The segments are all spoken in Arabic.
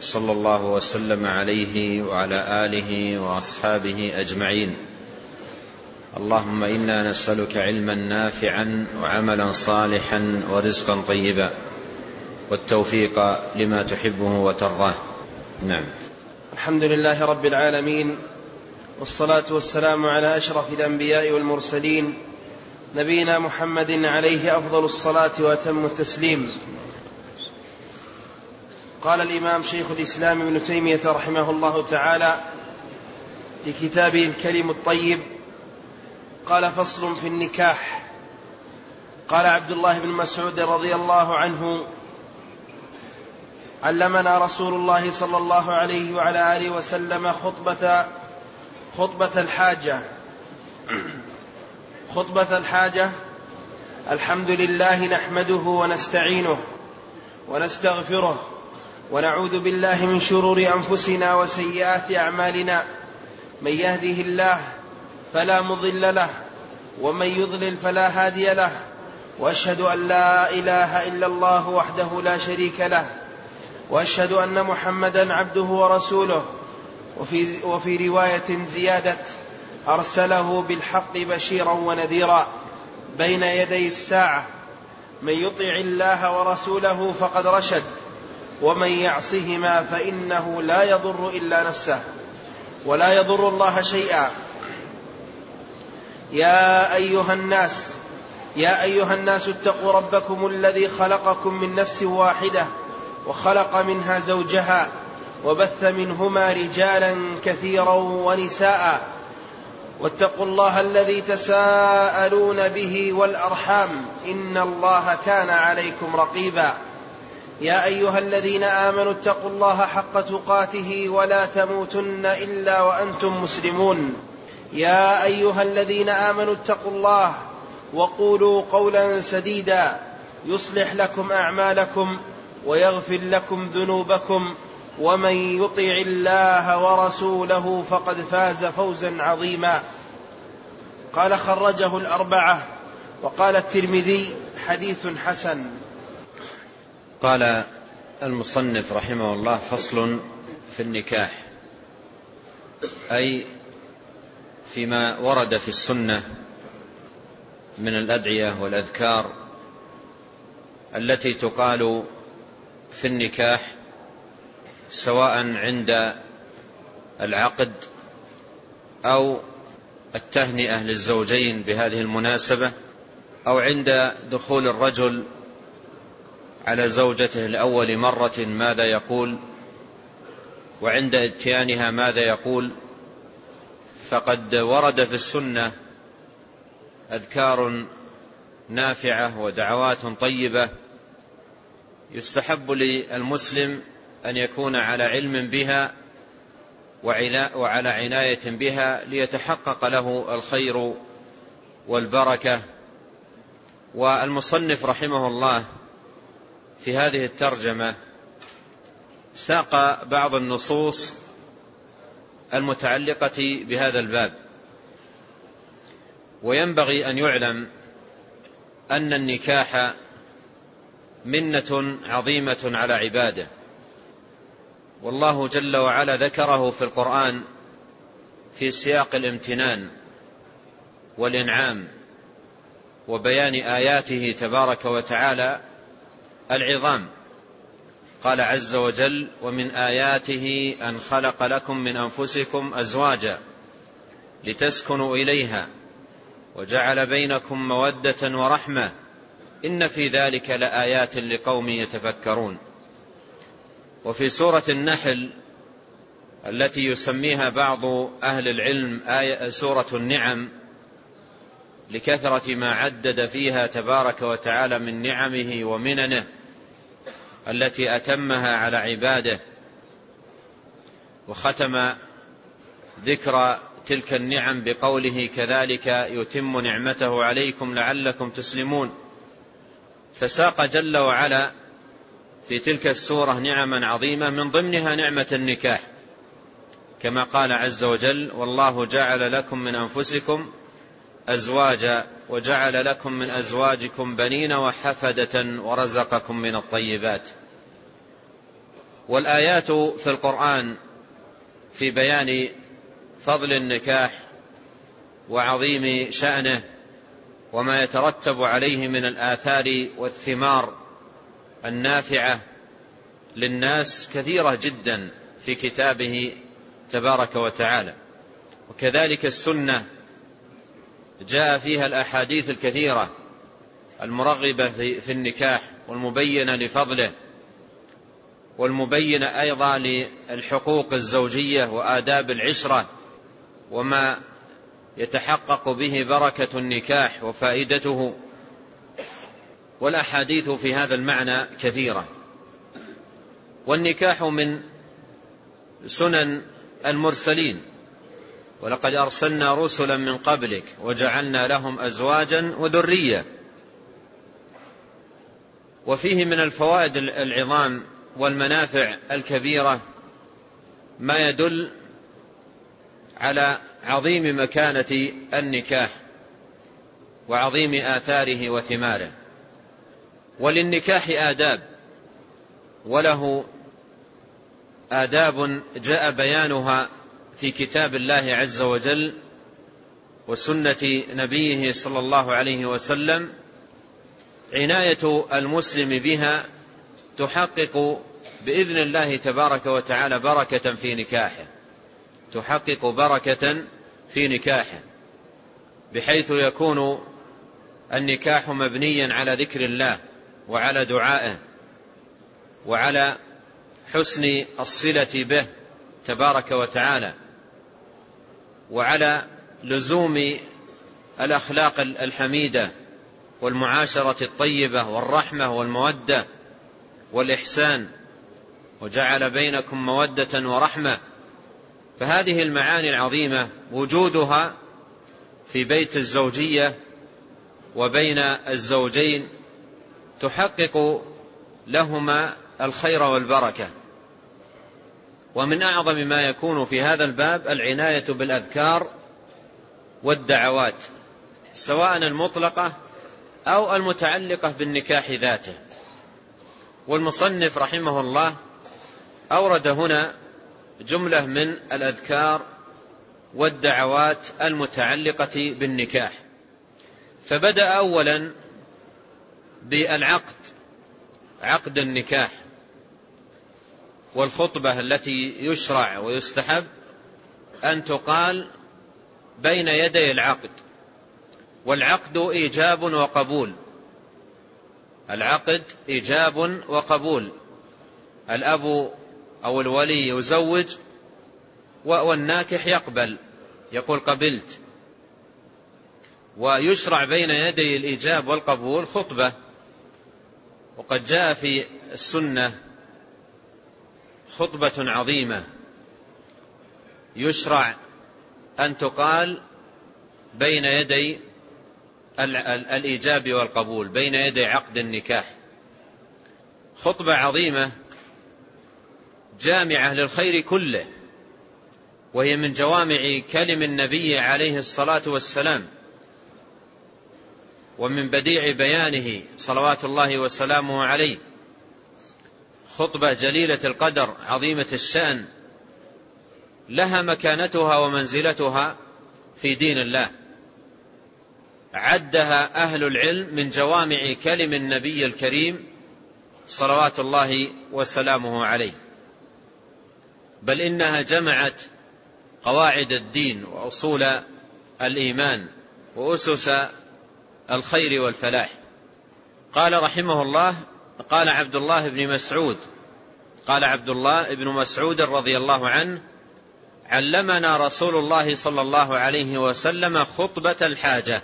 صلى الله وسلم عليه وعلى آله وأصحابه أجمعين. اللهم إنا نسألك علما نافعا وعملا صالحا ورزقا طيبا. والتوفيق لما تحبه وترضاه. نعم. الحمد لله رب العالمين والصلاة والسلام على أشرف الأنبياء والمرسلين نبينا محمد عليه أفضل الصلاة وأتم التسليم. قال الإمام شيخ الإسلام ابن تيمية رحمه الله تعالى في كتابه الكلم الطيب قال فصل في النكاح. قال عبد الله بن مسعود رضي الله عنه علمنا رسول الله صلى الله عليه وعلى آله وسلم خطبة خطبة الحاجة. خطبة الحاجة الحمد لله نحمده ونستعينه ونستغفره ونعوذ بالله من شرور أنفسنا وسيئات أعمالنا. من يهده الله فلا مضل له ومن يضلل فلا هادي له. وأشهد أن لا إله إلا الله وحده لا شريك له. وأشهد أن محمدا عبده ورسوله. وفي, وفي رواية زيادة أرسله بالحق بشيرا ونذيرا بين يدي الساعة. من يطع الله ورسوله فقد رشد. ومن يعصهما فإنه لا يضر إلا نفسه ولا يضر الله شيئا. يا أيها الناس يا أيها الناس اتقوا ربكم الذي خلقكم من نفس واحدة وخلق منها زوجها وبث منهما رجالا كثيرا ونساء. واتقوا الله الذي تساءلون به والأرحام. إن الله كان عليكم رقيبا. يا أيها الذين آمنوا اتقوا الله حق تقاته ولا تموتن إلا وأنتم مسلمون. يا أيها الذين آمنوا اتقوا الله وقولوا قولا سديدا. يصلح لكم أعمالكم ويغفر لكم ذنوبكم. ومن يطع الله ورسوله فقد فاز فوزا عظيما. قال خرجه الأربعة وقال الترمذي حديث حسن. قال المصنف رحمه الله فصل في النكاح أي فيما ورد في السنة من الأدعية والأذكار التي تقال في النكاح سواء عند العقد أو التهنئة للزوجين بهذه المناسبة أو عند دخول الرجل على زوجته لأول مرة ماذا يقول؟ وعند إتيانها ماذا يقول؟ فقد ورد في السنة أذكار نافعة ودعوات طيبة يستحب للمسلم أن يكون على علم بها وعلى عناية بها ليتحقق له الخير والبركة. والمصنف رحمه الله في هذه الترجمة ساق بعض النصوص المتعلقة بهذا الباب. وينبغي أن يعلم أن النكاح منة عظيمة على عباده. والله جل وعلا ذكره في القرآن في سياق الامتنان والإنعام وبيان آياته تبارك وتعالى العظام. قال عز وجل ومن آياته أن خلق لكم من أنفسكم أزواجا لتسكنوا إليها وجعل بينكم مودة ورحمة إن في ذلك لآيات لقوم يتفكرون وفي سورة النحل التي يسميها بعض أهل العلم آية سورة النعم لكثرة ما عدد فيها تبارك وتعالى من نعمه ومننه التي أتمها على عباده وختم ذكر تلك النعم بقوله كذلك يتم نعمته عليكم لعلكم تسلمون. فساق جل وعلا في تلك السورة نعما عظيمة من ضمنها نعمة النكاح. كما قال عز وجل والله جعل لكم من أنفسكم أزواجا وجعل لكم من أزواجكم بنين وحفدة ورزقكم من الطيبات. والآيات في القرآن في بيان فضل النكاح وعظيم شأنه وما يترتب عليه من الآثار والثمار النافعة للناس كثيرة جدا في كتابه تبارك وتعالى. وكذلك السنة جاء فيها الأحاديث الكثيرة المرغبة في النكاح والمبينة لفضله والمبينة أيضا للحقوق الزوجية وآداب العشرة وما يتحقق به بركة النكاح وفائدته والأحاديث في هذا المعنى كثيرة والنكاح من سنن المرسلين ولقد أرسلنا رسلا من قبلك وجعلنا لهم أزواجا وذرية. وفيه من الفوائد العظام والمنافع الكبيرة ما يدل على عظيم مكانة النكاح وعظيم آثاره وثماره. وللنكاح آداب وله آداب جاء بيانها في كتاب الله عز وجل وسنة نبيه صلى الله عليه وسلم عناية المسلم بها تحقق بإذن الله تبارك وتعالى بركة في نكاحه. تحقق بركة في نكاحه بحيث يكون النكاح مبنيا على ذكر الله وعلى دعائه وعلى حسن الصلة به تبارك وتعالى. وعلى لزوم الأخلاق الحميدة والمعاشرة الطيبة والرحمة والمودة والإحسان وجعل بينكم مودة ورحمة. فهذه المعاني العظيمة وجودها في بيت الزوجية وبين الزوجين تحقق لهما الخير والبركة. ومن أعظم ما يكون في هذا الباب العناية بالأذكار والدعوات سواء المطلقة أو المتعلقة بالنكاح ذاته. والمصنف رحمه الله أورد هنا جملة من الأذكار والدعوات المتعلقة بالنكاح. فبدأ أولا بالعقد عقد النكاح. والخطبة التي يشرع ويستحب أن تقال بين يدي العقد والعقد إيجاب وقبول. العقد إيجاب وقبول. الأب أو الولي يزوج والناكح يقبل يقول قبلت. ويشرع بين يدي الإيجاب والقبول خطبة وقد جاء في السنة خطبة عظيمة. يشرع أن تقال بين يدي الإيجاب والقبول بين يدي عقد النكاح. خطبة عظيمة جامعة للخير كله وهي من جوامع كلم النبي عليه الصلاة والسلام ومن بديع بيانه صلوات الله وسلامه عليه. خطبة جليلة القدر عظيمة الشأن. لها مكانتها ومنزلتها في دين الله. عدها أهل العلم من جوامع كلم النبي الكريم صلوات الله وسلامه عليه. بل إنها جمعت قواعد الدين وأصول الإيمان وأسس الخير والفلاح. قال رحمه الله قال عبد الله بن مسعود قال عبد الله بن مسعود رضي الله عنه علمنا رسول الله صلى الله عليه وسلم خطبة الحاجة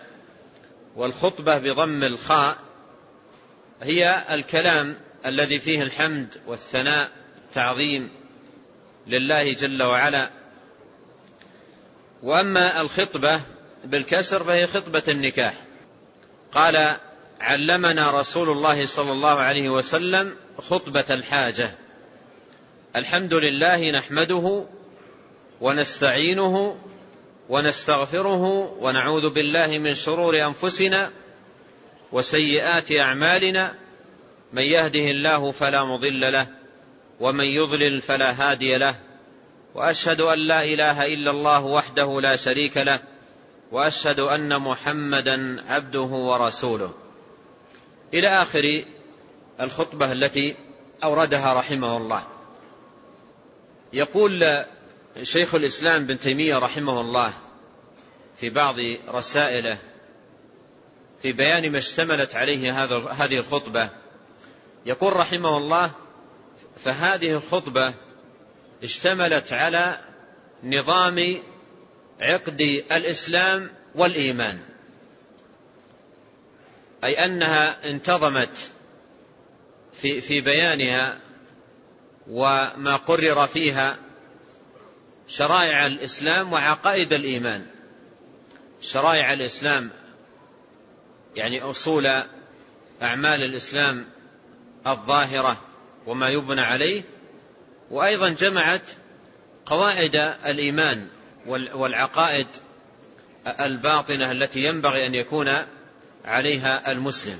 والخطبة بضم الخاء هي الكلام الذي فيه الحمد والثناء التعظيم لله جل وعلا. وأما الخطبة بالكسر فهي خطبة النكاح. قال علمنا رسول الله صلى الله عليه وسلم خطبة الحاجة. الحمد لله نحمده ونستعينه ونستغفره ونعوذ بالله من شرور أنفسنا وسيئات أعمالنا. من يهده الله فلا مضل له ومن يضلل فلا هادي له. وأشهد أن لا إله إلا الله وحده لا شريك له. وأشهد أن محمدا عبده ورسوله. إلى آخر الخطبة التي أوردها رحمه الله. يقول شيخ الإسلام بن تيمية رحمه الله في بعض رسائله في بيان ما اشتملت عليه هذا هذه الخطبة يقول رحمه الله فهذه الخطبة اشتملت على نظام عقد الإسلام والإيمان. أي أنها انتظمت في في بيانها وما قرر فيها شرائع الإسلام وعقائد الإيمان. شرائع الإسلام يعني أصول أعمال الإسلام الظاهرة وما يبنى عليه وأيضا جمعت قواعد الإيمان والعقائد الباطنة التي ينبغي أن يكون عليها المسلم.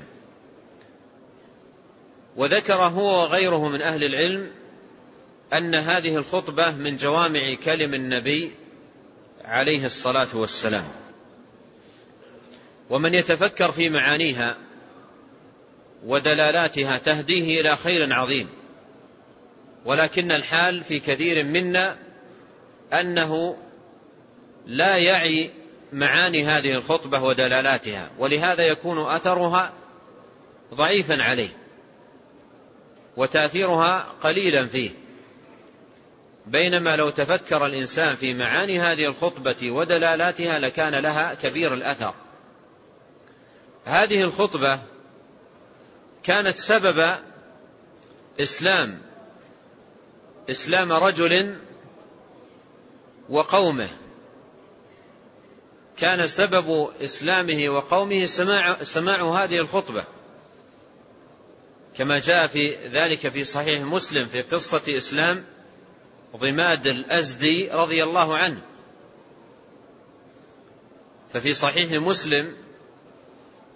وذكر هو وغيره من أهل العلم أن هذه الخطبة من جوامع كلم النبي عليه الصلاة والسلام. ومن يتفكر في معانيها ودلالاتها تهديه إلى خير عظيم. ولكن الحال في كثير منا أنه لا يعي معاني هذه الخطبة ودلالاتها ولهذا يكون أثرها ضعيفا عليه وتأثيرها قليلا فيه. بينما لو تفكر الإنسان في معاني هذه الخطبة ودلالاتها لكان لها كبير الأثر. هذه الخطبة كانت سبب إسلام إسلام رجل وقومه. كان سبب إسلامه وقومه سماع, سماع هذه الخطبة. كما جاء في ذلك في صحيح مسلم في قصة إسلام ضماد الأزدي رضي الله عنه. ففي صحيح مسلم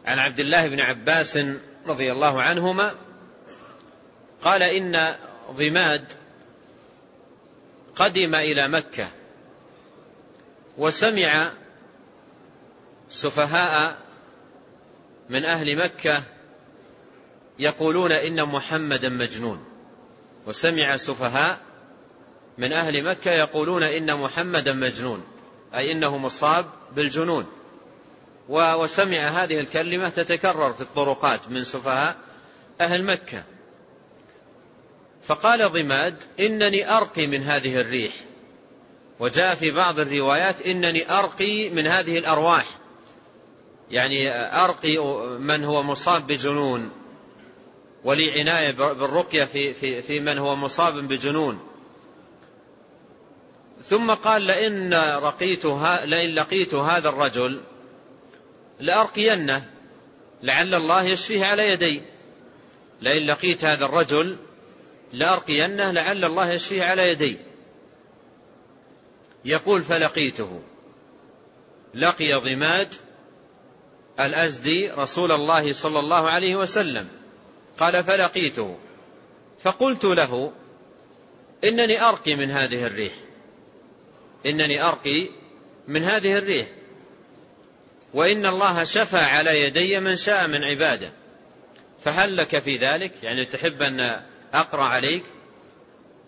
عن عبد الله بن عباس رضي الله عنهما قال إن ضماد قدم إلى مكة وسمع سفهاء من أهل مكة يقولون إن محمدا مجنون. وسمع سفهاء من أهل مكة يقولون إن محمدا مجنون أي إنه مصاب بالجنون. وسمع هذه الكلمة تتكرر في الطرقات من سفهاء أهل مكة. فقال ضماد إنني أرقي من هذه الريح. وجاء في بعض الروايات إنني أرقي من هذه الأرواح. يعني أرقي من هو مصاب بجنون ولي عناية بالرقية في, في, في من هو مصاب بجنون. ثم قال لئن, رقيت لئن لقيت هذا الرجل لأرقينه لعل الله يشفيه على يدي. لئن لقيت هذا الرجل لأرقينه لعل الله يشفيه على يدي. يقول فلقيته. لقي ضماد الأزدي رسول الله صلى الله عليه وسلم. قال فلقيته. فقلت له إنني أرقي من هذه الريح. إنني أرقي من هذه الريح. وإن الله شفى على يدي من شاء من عبادة. فهل لك في ذلك؟ يعني تحب أن أقرأ عليك؟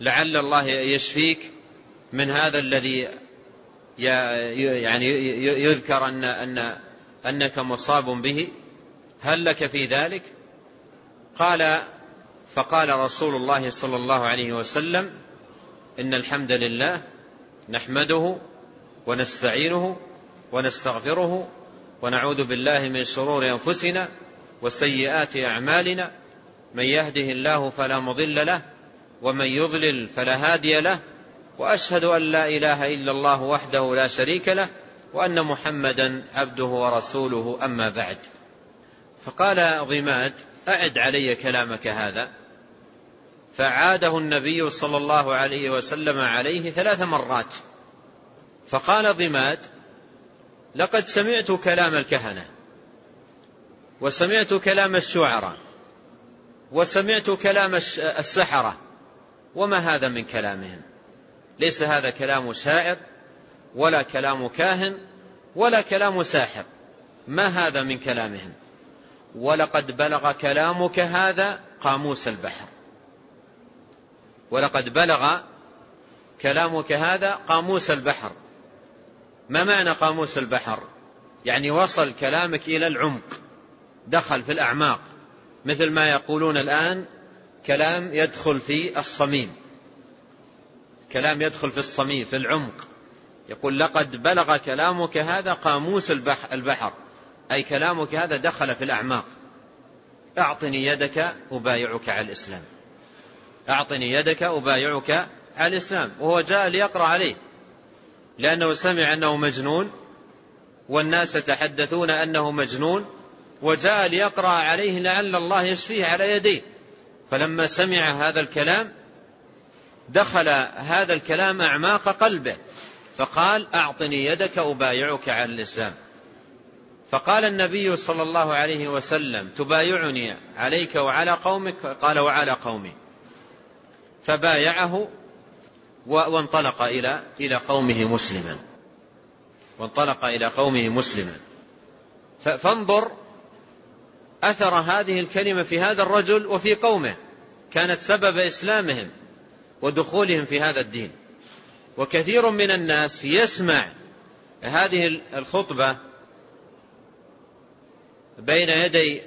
لعل الله يشفيك من هذا الذي يعني يذكر أن, أن أنك مصاب به هل لك في ذلك؟ قال فقال رسول الله صلى الله عليه وسلم إن الحمد لله نحمده ونستعينه ونستغفره ونعوذ بالله من شرور أنفسنا وسيئات أعمالنا. من يهده الله فلا مضل له ومن يضلل فلا هادي له وأشهد أن لا إله إلا الله وحده لا شريك له وأن محمدا عبده ورسوله أما بعد. فقال ضماد أعد علي كلامك هذا. فعاده النبي صلى الله عليه وسلم عليه ثلاث مرات. فقال ضماد لقد سمعت كلام الكهنة وسمعت كلام الشعراء وسمعت كلام السحرة وما هذا من كلامهم؟ ليس هذا كلام شاعر ولا كلام كاهن ولا كلام ساحر. ما هذا من كلامهم؟ ولقد بلغ كلامك هذا قاموس البحر. ولقد بلغ كلامك هذا قاموس البحر. ما معنى قاموس البحر؟ يعني وصل كلامك إلى العمق دخل في الأعماق. مثل ما يقولون الآن كلام يدخل في الصميم. كلام يدخل في الصميم في العمق. يقول لقد بلغ كلامك هذا قاموس البحر. أي كلامك هذا دخل في الأعماق. أعطني يدك أبايعك على الإسلام. أعطني يدك أبايعك على الإسلام. وهو جاء ليقرأ عليه. لأنه سمع أنه مجنون والناس يتحدثون أنه مجنون وجاء ليقرأ عليه لعل الله يشفيه على يديه. فلما سمع هذا الكلام دخل هذا الكلام أعماق قلبه. فقال أعطني يدك أبايعك على الإسلام فقال النبي صلى الله عليه وسلم تبايعني عليك وعلى قومك؟ قال وعلى قومي. فبايعه وانطلق إلى إلى قومه مسلما. وانطلق إلى قومه مسلما. فانظر أثر هذه الكلمة في هذا الرجل وفي قومه. كانت سبب إسلامهم ودخولهم في هذا الدين. وكثير من الناس يسمع هذه الخطبة بين يدي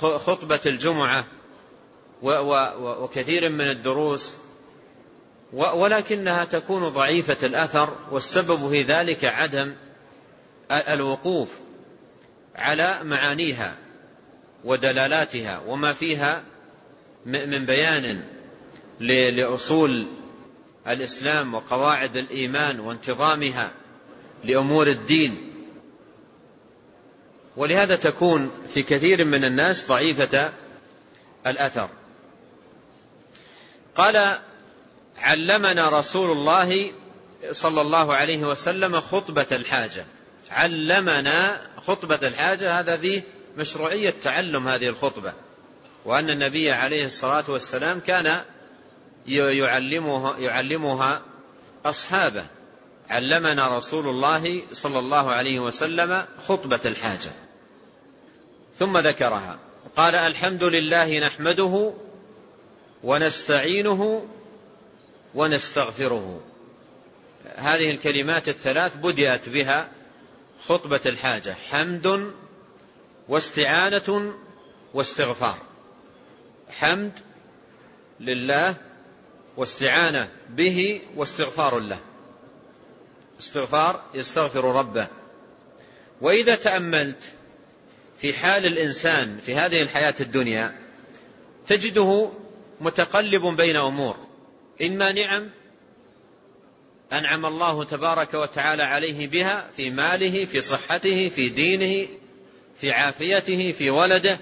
خطبة الجمعة وكثير من الدروس ولكنها تكون ضعيفة الأثر والسبب في ذلك عدم الوقوف على معانيها ودلالاتها وما فيها من بيان لأصول الإسلام وقواعد الإيمان وانتظامها لأمور الدين. ولهذا تكون في كثير من الناس ضعيفة الأثر. قال علمنا رسول الله صلى الله عليه وسلم خطبة الحاجة. علمنا خطبة الحاجة هذا فيه مشروعية تعلم هذه الخطبة. وأن النبي عليه الصلاة والسلام كان يعلمها, يعلمها أصحابه. علمنا رسول الله صلى الله عليه وسلم خطبة الحاجة. ثم ذكرها. قال الحمد لله نحمده ونستعينه ونستغفره. هذه الكلمات الثلاث بدأت بها خطبة الحاجة. حمد واستعانة واستغفار. حمد لله واستعانة به واستغفار له. استغفار يستغفر ربه. وإذا تأملت في حال الإنسان في هذه الحياة الدنيا تجده متقلب بين أمور. إما نعم أنعم الله تبارك وتعالى عليه بها في ماله في صحته في دينه في عافيته في ولده.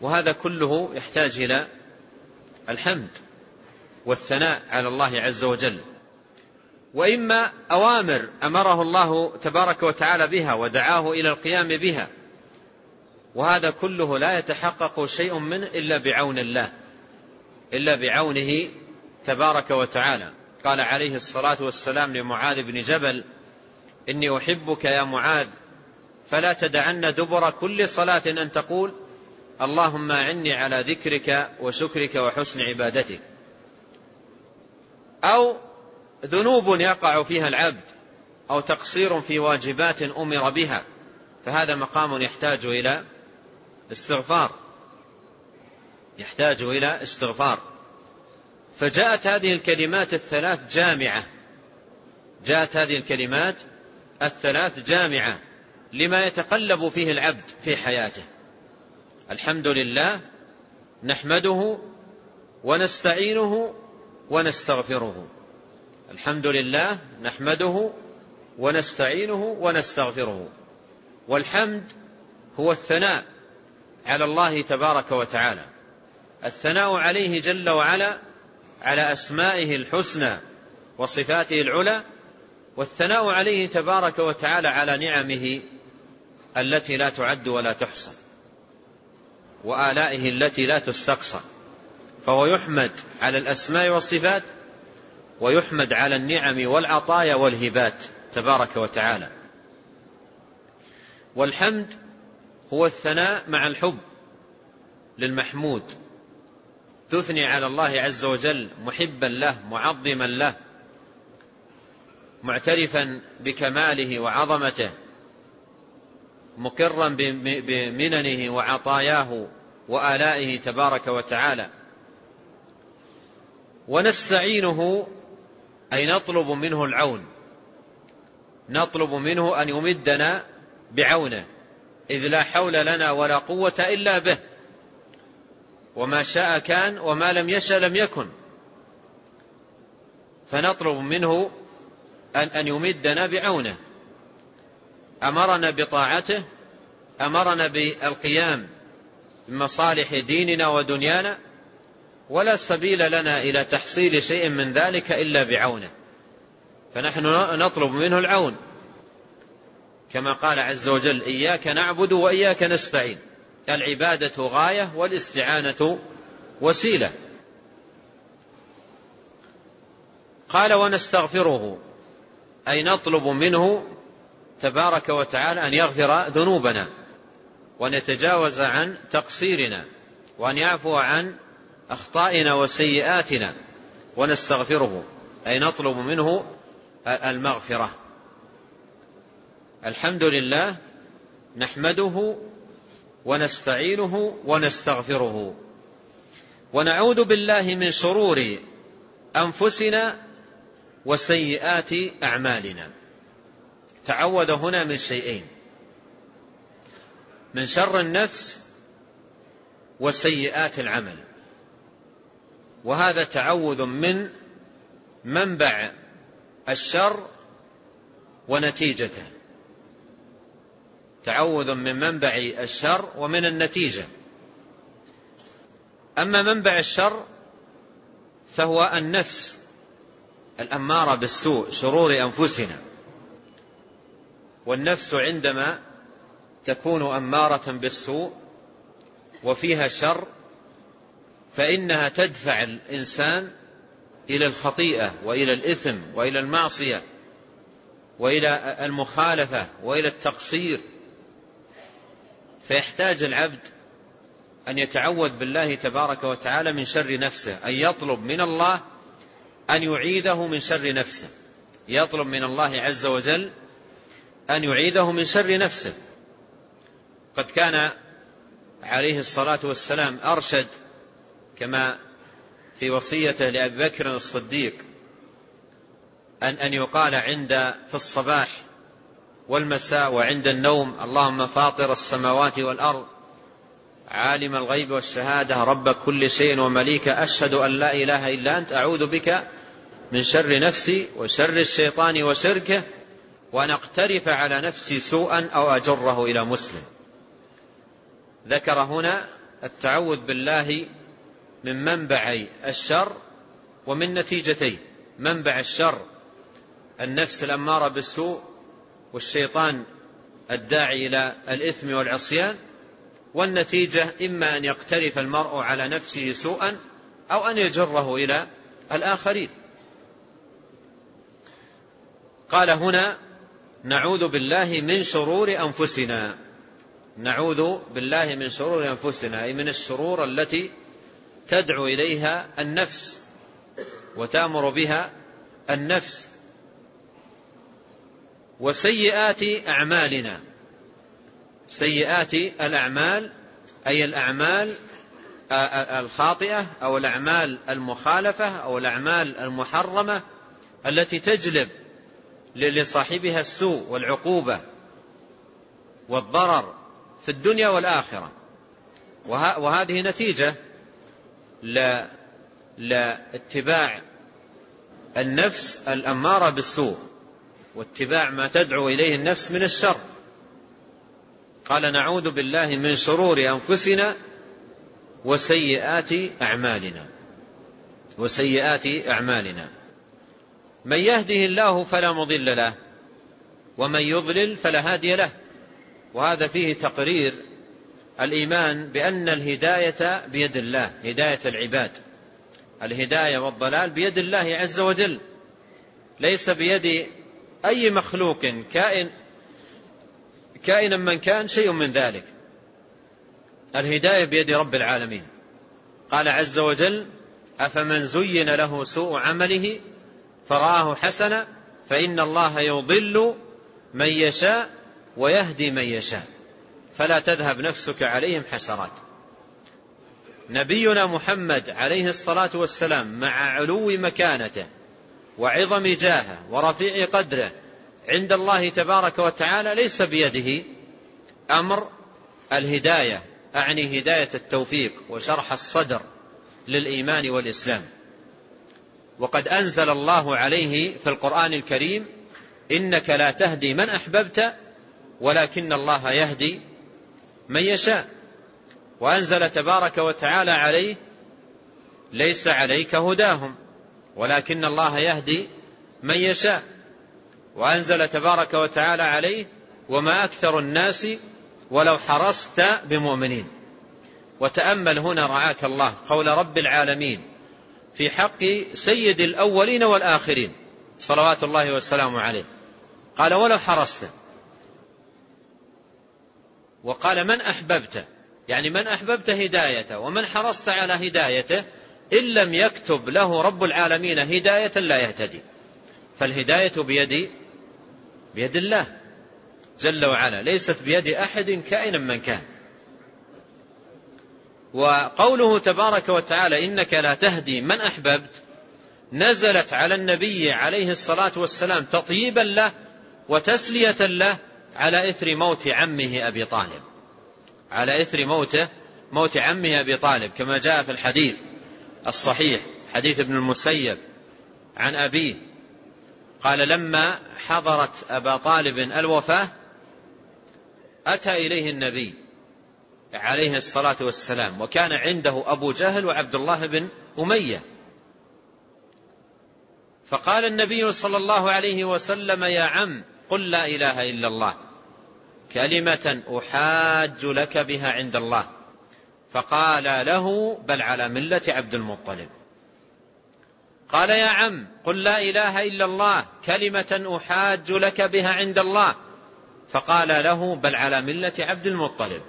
وهذا كله يحتاج إلى الحمد. والثناء على الله عز وجل. وإما أوامر أمره الله تبارك وتعالى بها ودعاه إلى القيام بها. وهذا كله لا يتحقق شيء منه إلا بعون الله إلا بعونه تبارك وتعالى. قال عليه الصلاة والسلام لمعاذ بن جبل إني أحبك يا معاذ فلا تدعن دبر كل صلاة أن تقول اللهم أعني على ذكرك وشكرك وحسن عبادتك. أو ذنوب يقع فيها العبد أو تقصير في واجبات أمر بها. فهذا مقام يحتاج إلى استغفار. يحتاج إلى استغفار. فجاءت هذه الكلمات الثلاث جامعة. جاءت هذه الكلمات الثلاث جامعة لما يتقلب فيه العبد في حياته. الحمد لله نحمده ونستعينه ونستغفره. الحمد لله نحمده ونستعينه ونستغفره. والحمد هو الثناء على الله تبارك وتعالى. الثناء عليه جل وعلا على أسمائه الحسنى وصفاته العلى والثناء عليه تبارك وتعالى على نعمه التي لا تعد ولا تحصى وآلائه التي لا تستقصى. فهو يحمد على الأسماء والصفات ويحمد على النعم والعطايا والهبات تبارك وتعالى. والحمد هو الثناء مع الحب للمحمود تثني على الله عز وجل محبا له معظما له معترفا بكماله وعظمته مقرا بمننه وعطاياه وآلائه تبارك وتعالى. ونستعينه أي نطلب منه العون. نطلب منه أن يمدنا بعونه إذ لا حول لنا ولا قوة إلا به. وما شاء كان وما لم يشأ لم يكن. فنطلب منه أن, أن يمدنا بعونه. أمرنا بطاعته أمرنا بالقيام بمصالح ديننا ودنيانا ولا سبيل لنا إلى تحصيل شيء من ذلك إلا بعونه. فنحن نطلب منه العون. كما قال عز وجل إياك نعبد وإياك نستعين. العبادة غاية والاستعانة وسيلة. قال ونستغفره. أي نطلب منه تبارك وتعالى أن يغفر ذنوبنا وأن يتجاوز عن تقصيرنا وأن يعفو عن أخطائنا وسيئاتنا ونستغفره أي نطلب منه المغفرة. الحمد لله نحمده ونستعينه ونستغفره. ونعوذ بالله من شرور أنفسنا وسيئات أعمالنا. تعوذ هنا من شيئين. من شر النفس وسيئات العمل. وهذا تعوذ من منبع الشر ونتيجته. تعوذ من منبع الشر ومن النتيجة. أما منبع الشر فهو النفس الأمارة بالسوء شرور أنفسنا. والنفس عندما تكون أمارة بالسوء وفيها شر فإنها تدفع الإنسان إلى الخطيئة وإلى الإثم وإلى المعصية وإلى المخالفة وإلى التقصير. فيحتاج العبد أن يتعوذ بالله تبارك وتعالى من شر نفسه أن يطلب من الله أن يعيذه من شر نفسه. يطلب من الله عز وجل أن يعيذه من شر نفسه. قد كان عليه الصلاة والسلام أرشد كما في وصيته لأبي بكر الصديق ان أن يقال عند في الصباح والمساء وعند النوم اللهم فاطر السماوات والأرض عالم الغيب والشهادة رب كل شيء ومليك أشهد أن لا إله إلا أنت أعوذ بك من شر نفسي وشر الشيطان وشركه وأن أقترف على نفسي سوءا أو أجره إلى مسلم. ذكر هنا التعوذ بالله من منبع الشر ومن نتيجتيه منبع الشر النفس الأمارة بالسوء والشيطان الداعي إلى الإثم والعصيان والنتيجة إما أن يقترف المرء على نفسه سوءا أو أن يجره إلى الآخرين. قال هنا نعوذ بالله من شرور أنفسنا. نعوذ بالله من شرور أنفسنا أي من الشرور التي تدعو إليها النفس وتأمر بها النفس وسيئات أعمالنا. سيئات الأعمال أي الأعمال الخاطئة أو الأعمال المخالفة أو الأعمال المحرمة التي تجلب لصاحبها السوء والعقوبة والضرر في الدنيا والآخرة. وهذه نتيجه لاتباع النفس الأمارة بالسوء واتباع ما تدعو إليه النفس من الشر. قال نعوذ بالله من شرور أنفسنا وسيئات أعمالنا وسيئات أعمالنا. من يهده الله فلا مضل له ومن يضلل فلا هادي له. وهذا فيه تقرير الإيمان بأن الهداية بيد الله هداية العباد. الهداية والضلال بيد الله عز وجل. ليس بيد أي مخلوق كائن كائنا من كان شيء من ذلك. الهداية بيد رب العالمين. قال عز وجل أفمن زين له سوء عمله فرآه حسنا فإن الله يضل من يشاء ويهدي من يشاء. فلا تذهب نفسك عليهم حسرات. نبينا محمد عليه الصلاة والسلام مع علو مكانته وعظم جاهه ورفيع قدره عند الله تبارك وتعالى ليس بيده أمر الهداية أعني هداية التوفيق وشرح الصدر للإيمان والإسلام. وقد أنزل الله عليه في القرآن الكريم إنك لا تهدي من أحببت ولكن الله يهدي من يشاء. وأنزل تبارك وتعالى عليه ليس عليك هداهم ولكن الله يهدي من يشاء. وأنزل تبارك وتعالى عليه وما أكثر الناس ولو حرصت بمؤمنين. وتأمل هنا رعاك الله قول رب العالمين في حق سيد الأولين والآخرين صلوات الله والسلام عليه. قال ولو حرصت وقال من أحببت؟ يعني من أحببت هدايته ومن حرصت على هدايته إن لم يكتب له رب العالمين هداية لا يهتدي. فالهداية بيد بيد الله جل وعلا ليست بيد أحد كائنا من كان. وقوله تبارك وتعالى إنك لا تهدي من أحببت نزلت على النبي عليه الصلاة والسلام تطييبا له وتسلية له على إثر موت عمه أبي طالب. على إثر موته موت عمه أبي طالب كما جاء في الحديث الصحيح حديث ابن المسيب عن أبيه. قال لما حضرت أبا طالب الوفاة أتى إليه النبي عليه الصلاة والسلام وكان عنده أبو جهل وعبد الله بن أمية. فقال النبي صلى الله عليه وسلم يا عم قل لا إله إلا الله. كلمة أحاج لك بها عند الله. فقال له بل على ملة عبد المطلب. قال يا عم قل لا إله إلا الله. كلمة أحاج لك بها عند الله. فقال له بل على ملة عبد المطلب.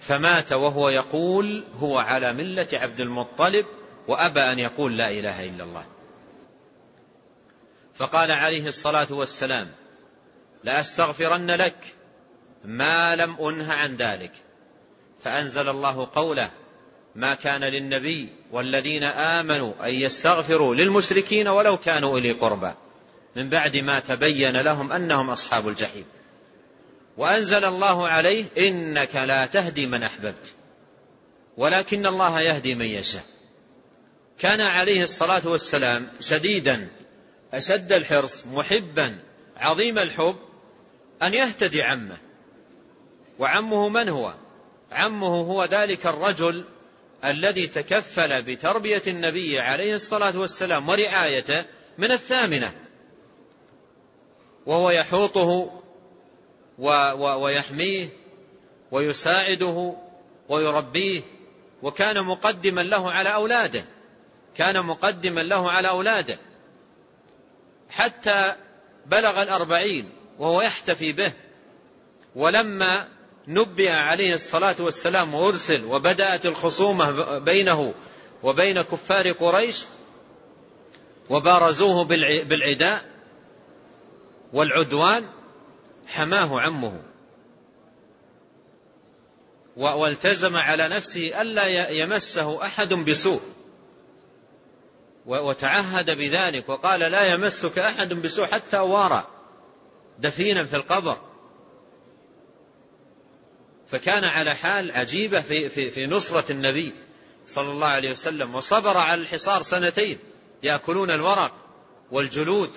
فمات وهو يقول هو على ملة عبد المطلب وأبى أن يقول لا إله إلا الله. فقال عليه الصلاة والسلام لأستغفرن لك ما لم أنه عن ذلك. فأنزل الله قوله ما كان للنبي والذين آمنوا أن يستغفروا للمشركين ولو كانوا إلي قربى من بعد ما تبين لهم أنهم أصحاب الجحيم. وأنزل الله عليه إنك لا تهدي من أحببت ولكن الله يهدي من يشاء. كان عليه الصلاة والسلام شديدا أشد الحرص محبا عظيم الحب أن يهتدي عمه. وعمه من هو؟ عمه هو ذلك الرجل الذي تكفل بتربية النبي عليه الصلاة والسلام ورعايته من الثامنة. وهو يحوطه ويحميه ويساعده ويربيه وكان مقدما له على أولاده. كان مقدما له على أولاده. حتى بلغ الأربعين وهو يحتفي به. ولما نبئ عليه الصلاة والسلام وأرسل وبدأت الخصومة بينه وبين كفار قريش وبارزوه بالعداء والعدوان حماه عمه. والتزم على نفسه ألا يمسه أحد بسوء. وتعهد بذلك وقال لا يمسك أحد بسوء حتى وارى دفينا في القبر. فكان على حال عجيبة في, في, في نصرة النبي صلى الله عليه وسلم وصبر على الحصار سنتين يأكلون الورق والجلود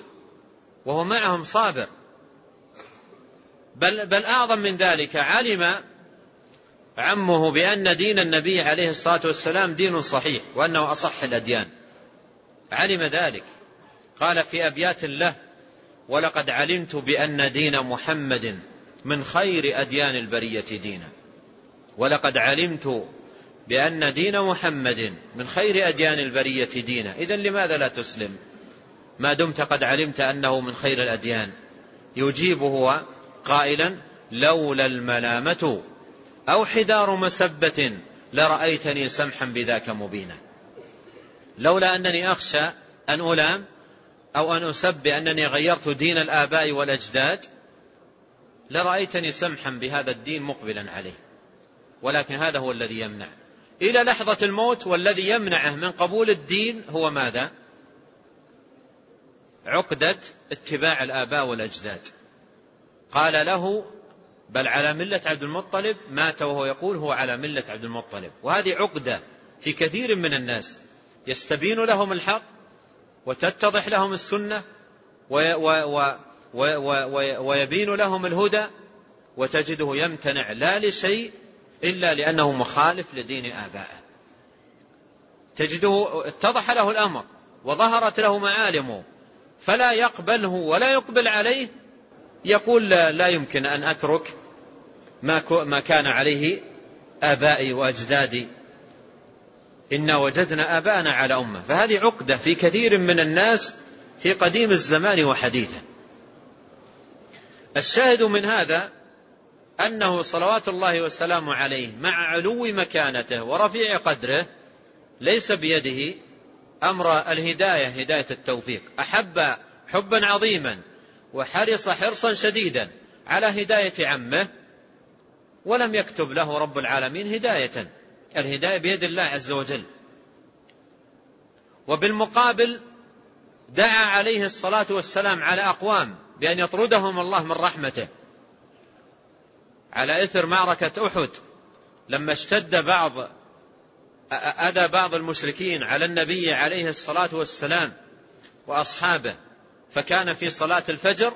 وهو معهم صابر. بل, بل أعظم من ذلك علم عمه بأن دين النبي عليه الصلاة والسلام دين صحيح وأنه أصح الأديان. علم ذلك. قال في أبيات له ولقد علمت بأن دين محمد من خير أديان البرية دينا. ولقد علمت بأن دين محمد من خير أديان البرية دينا. إذا لماذا لا تسلم؟ ما دمت قد علمت أنه من خير الأديان. يجيب هو قائلا لولا الملامة أو حدار مسبة لرأيتني سمحا بذاك مبينا. لولا أنني أخشى أن ألام أو أن أسب بأنني غيرت دين الآباء والأجداد لرأيتني سمحا بهذا الدين مقبلا عليه. ولكن هذا هو الذي يمنع. إلى لحظة الموت والذي يمنعه من قبول الدين هو ماذا؟ عقدة اتباع الآباء والأجداد. قال له بل على ملة عبد المطلب؟ مات وهو يقول هو على ملة عبد المطلب. وهذه عقدة في كثير من الناس. يستبين لهم الحق وتتضح لهم السنة ويبين لهم الهدى وتجده يمتنع لا لشيء إلا لأنه مخالف لدين آبائه. تجده اتضح له الأمر وظهرت له معالمه فلا يقبله ولا يقبل عليه يقول لا, لا يمكن أن أترك ما, كان عليه آبائي وأجدادي إنا وجدنا آباءنا على أمة. فهذه عقدة في كثير من الناس في قديم الزمان وحديثه الشاهد من هذا أنه صلوات الله وسلامه عليه مع علو مكانته ورفيع قدره ليس بيده أمر الهداية هداية التوفيق. أحب حبا عظيما وحرص حرصا شديدا على هداية عمه ولم يكتب له رب العالمين هداية. الهداية بيد الله عز وجل. وبالمقابل دعا عليه الصلاة والسلام على أقوام بأن يطردهم الله من رحمته. على إثر معركة أحد لما اشتد بعض أذى بعض المشركين على النبي عليه الصلاة والسلام وأصحابه فكان في صلاة الفجر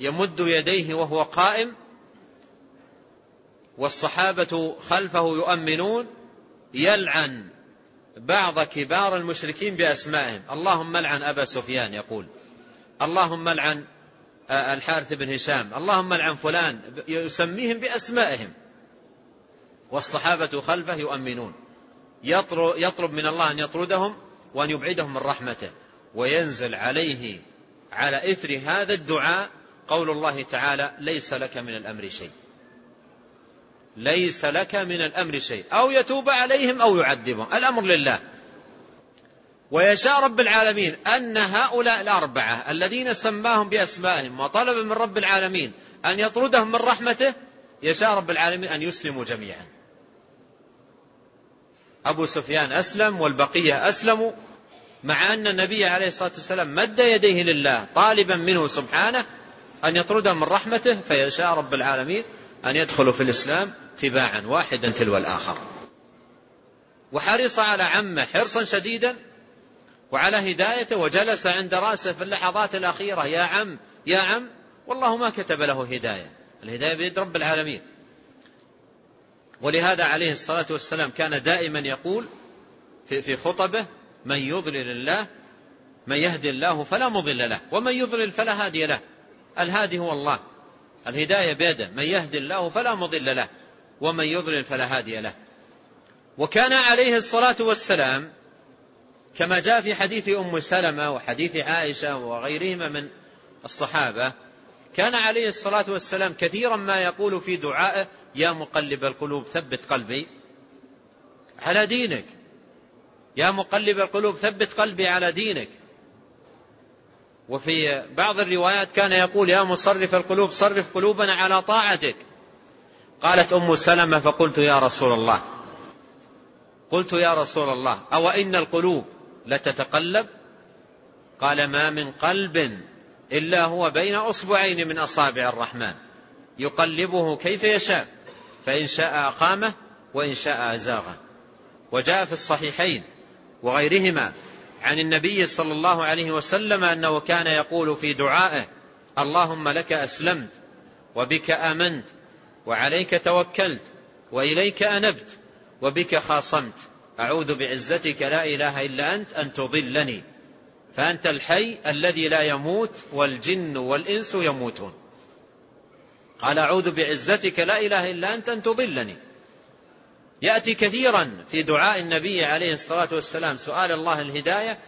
يمد يديه وهو قائم والصحابة خلفه يؤمنون يلعن بعض كبار المشركين بأسمائهم. اللهم لعن أبا سفيان يقول. اللهم لعن الحارث بن هشام. اللهم لعن فلان يسميهم بأسمائهم. والصحابة خلفه يؤمنون. يطلب من الله أن يطردهم وأن يبعدهم من رحمته. وينزل عليه على إثر هذا الدعاء قول الله تعالى ليس لك من الأمر شيء. ليس لك من الأمر شيء. أو يتوب عليهم أو يعذبهم. الأمر لله. ويشاء رب العالمين أن هؤلاء الأربعة الذين سماهم بأسمائهم وطلب من رب العالمين أن يطردهم من رحمته يشاء رب العالمين أن يسلموا جميعا. أبو سفيان أسلم والبقية أسلموا مع أن النبي عليه الصلاة والسلام مد يديه لله طالبا منه سبحانه أن يطردهم من رحمته فيشاء رب العالمين أن يدخلوا في الإسلام. تباعا واحدا تلو الآخر. وحرص على عمه حرصا شديدا وعلى هدايته وجلس عند رأسه في اللحظات الأخيرة يا عم يا عم والله ما كتب له هداية. الهداية بيد رب العالمين. ولهذا عليه الصلاة والسلام كان دائما يقول في, خطبه من يضلل الله من يهدي الله فلا مضل له ومن يضلل فلا هادي له. الهادي هو الله. الهداية بيده من يهدي الله فلا مضل له. ومن يضلل فلا هادي له. وكان عليه الصلاة والسلام كما جاء في حديث أم سلمة وحديث عائشة وغيرهما من الصحابة كان عليه الصلاة والسلام كثيرا ما يقول في دعائه يا مقلب القلوب ثبت قلبي على دينك. يا مقلب القلوب ثبت قلبي على دينك. وفي بعض الروايات كان يقول يا مصرف القلوب صرف قلوبنا على طاعتك. قالت أم سلمة فقلت يا رسول الله. قلت يا رسول الله أو إن القلوب لتتقلب؟ قال ما من قلب إلا هو بين أصبعين من أصابع الرحمن. يقلبه كيف يشاء فإن شاء أقامه وإن شاء أزاغه. وجاء في الصحيحين وغيرهما عن النبي صلى الله عليه وسلم أنه كان يقول في دعائه اللهم لك أسلمت وبك آمنت وعليك توكلت وإليك أنبت وبك خاصمت. أعوذ بعزتك لا إله إلا أنت أن تضلني. فأنت الحي الذي لا يموت والجن والإنس يموتون. قال أعوذ بعزتك لا إله إلا أنت أن تضلني. يأتي كثيرا في دعاء النبي عليه الصلاة والسلام سؤال الله الهداية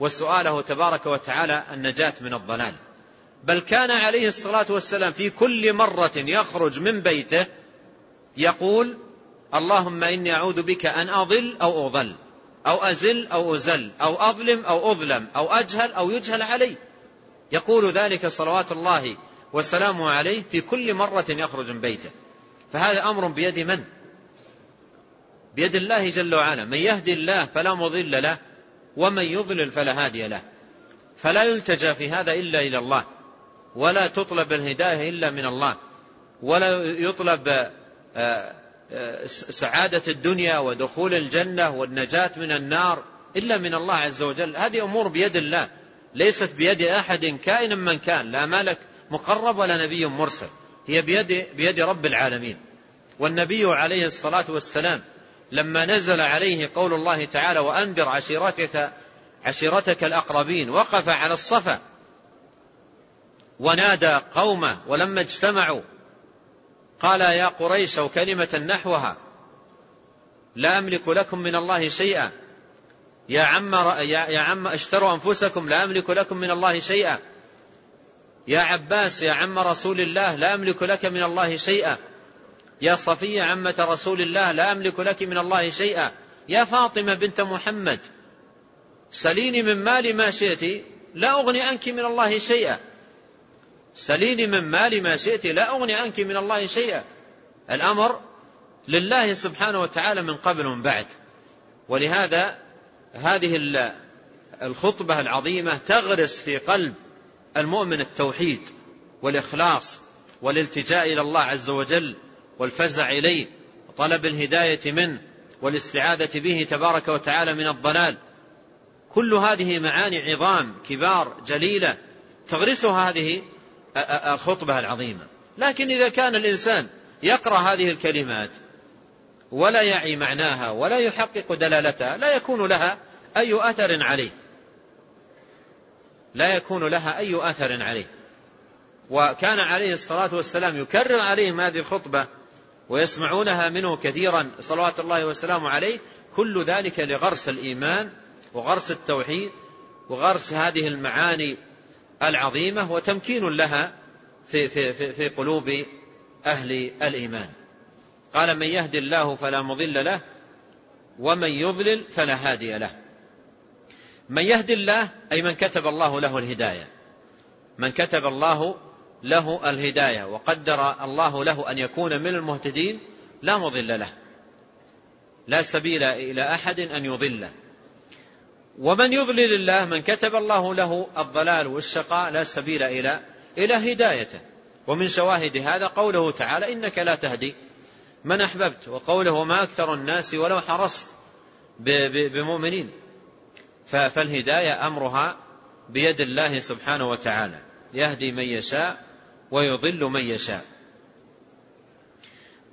وسؤاله تبارك وتعالى النجاة من الضلال. بل كان عليه الصلاة والسلام في كل مرة يخرج من بيته يقول اللهم إني أعوذ بك أن أضل أو أضل أو أزل أو أزل أو أظلم أو أظلم أو أجهل أو يجهل علي. يقول ذلك صلوات الله وسلامه عليه في كل مرة يخرج من بيته. فهذا أمر بيد من؟ بيد الله جل وعلا. من يهدي الله فلا مضل له ومن يضلل فلا هادي له. فلا يلتجى في هذا إلا إلى الله. ولا تطلب الهداية إلا من الله. ولا يطلب آه، آه، سعادة الدنيا ودخول الجنة والنجاة من النار إلا من الله عز وجل. هذه أمور بيد الله. ليست بيد أحد كائن من كان. لا ملك مقرب ولا نبي مرسل. هي بيد, بيد رب العالمين. والنبي عليه الصلاة والسلام لما نزل عليه قول الله تعالى وأنذر عشيرتك عشيرتك الأقربين. وقف على الصفا. ونادى قومه ولما اجتمعوا قال يا قريش أو كلمة نحوها لا أملك لكم من الله شيئا. يا عم يا عم اشتروا أنفسكم لا أملك لكم من الله شيئا. يا عباس يا عم رسول الله لا أملك لك من الله شيئا. يا صفية عمة رسول الله لا أملك لك من الله شيئا. يا فاطمة بنت محمد سليني من مالي ما شئت لا أغني عنك من الله شيئا. سليني من مالي ما شئت لا أغني عنك من الله شيئا. الأمر لله سبحانه وتعالى من قبل ومن بعد. ولهذا هذه الخطبة العظيمة تغرس في قلب المؤمن التوحيد والإخلاص والالتجاء إلى الله عز وجل والفزع إليه وطلب الهداية منه والاستعاذة به تبارك وتعالى من الضلال. كل هذه معاني عظام كبار جليلة تغرسها هذه الخطبة العظيمة. لكن إذا كان الإنسان يقرأ هذه الكلمات ولا يعي معناها ولا يحقق دلالتها لا يكون لها أي أثر عليه. لا يكون لها أي أثر عليه. وكان عليه الصلاة والسلام يكرر عليهم هذه الخطبة ويسمعونها منه كثيرا صلوات الله وسلامه عليه. كل ذلك لغرس الإيمان وغرس التوحيد وغرس هذه المعاني العظيمة وتمكين لها في, في, في, في قلوب أهل الإيمان. قال من يهدي الله فلا مضل له ومن يضلل فلا هادي له. من يهدي الله أي من كتب الله له الهداية. من كتب الله له الهداية وقدر الله له أن يكون من المهتدين لا مضل له. لا سبيل إلى أحد أن يضله. ومن يضلل الله من كتب الله له الضلال والشقاء لا سبيل إلى إلى هدايته. ومن شواهد هذا قوله تعالى إنك لا تهدي من أحببت وقوله وما أكثر الناس ولو حرصت بمؤمنين فالهداية أمرها بيد الله سبحانه وتعالى. يهدي من يشاء ويضل من يشاء.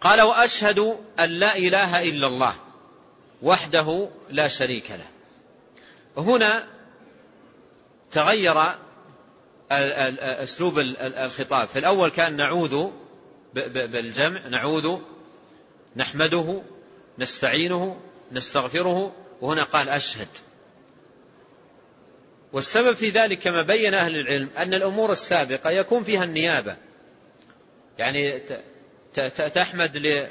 قال وأشهد أن لا إله إلا الله وحده لا شريك له هنا تغير أسلوب الخطاب. في الأول كان نعوذ بالجمع نعوذ نحمده نستعينه نستغفره وهنا قال أشهد. والسبب في ذلك كما بين أهل العلم أن الأمور السابقة يكون فيها النيابة. يعني تحمد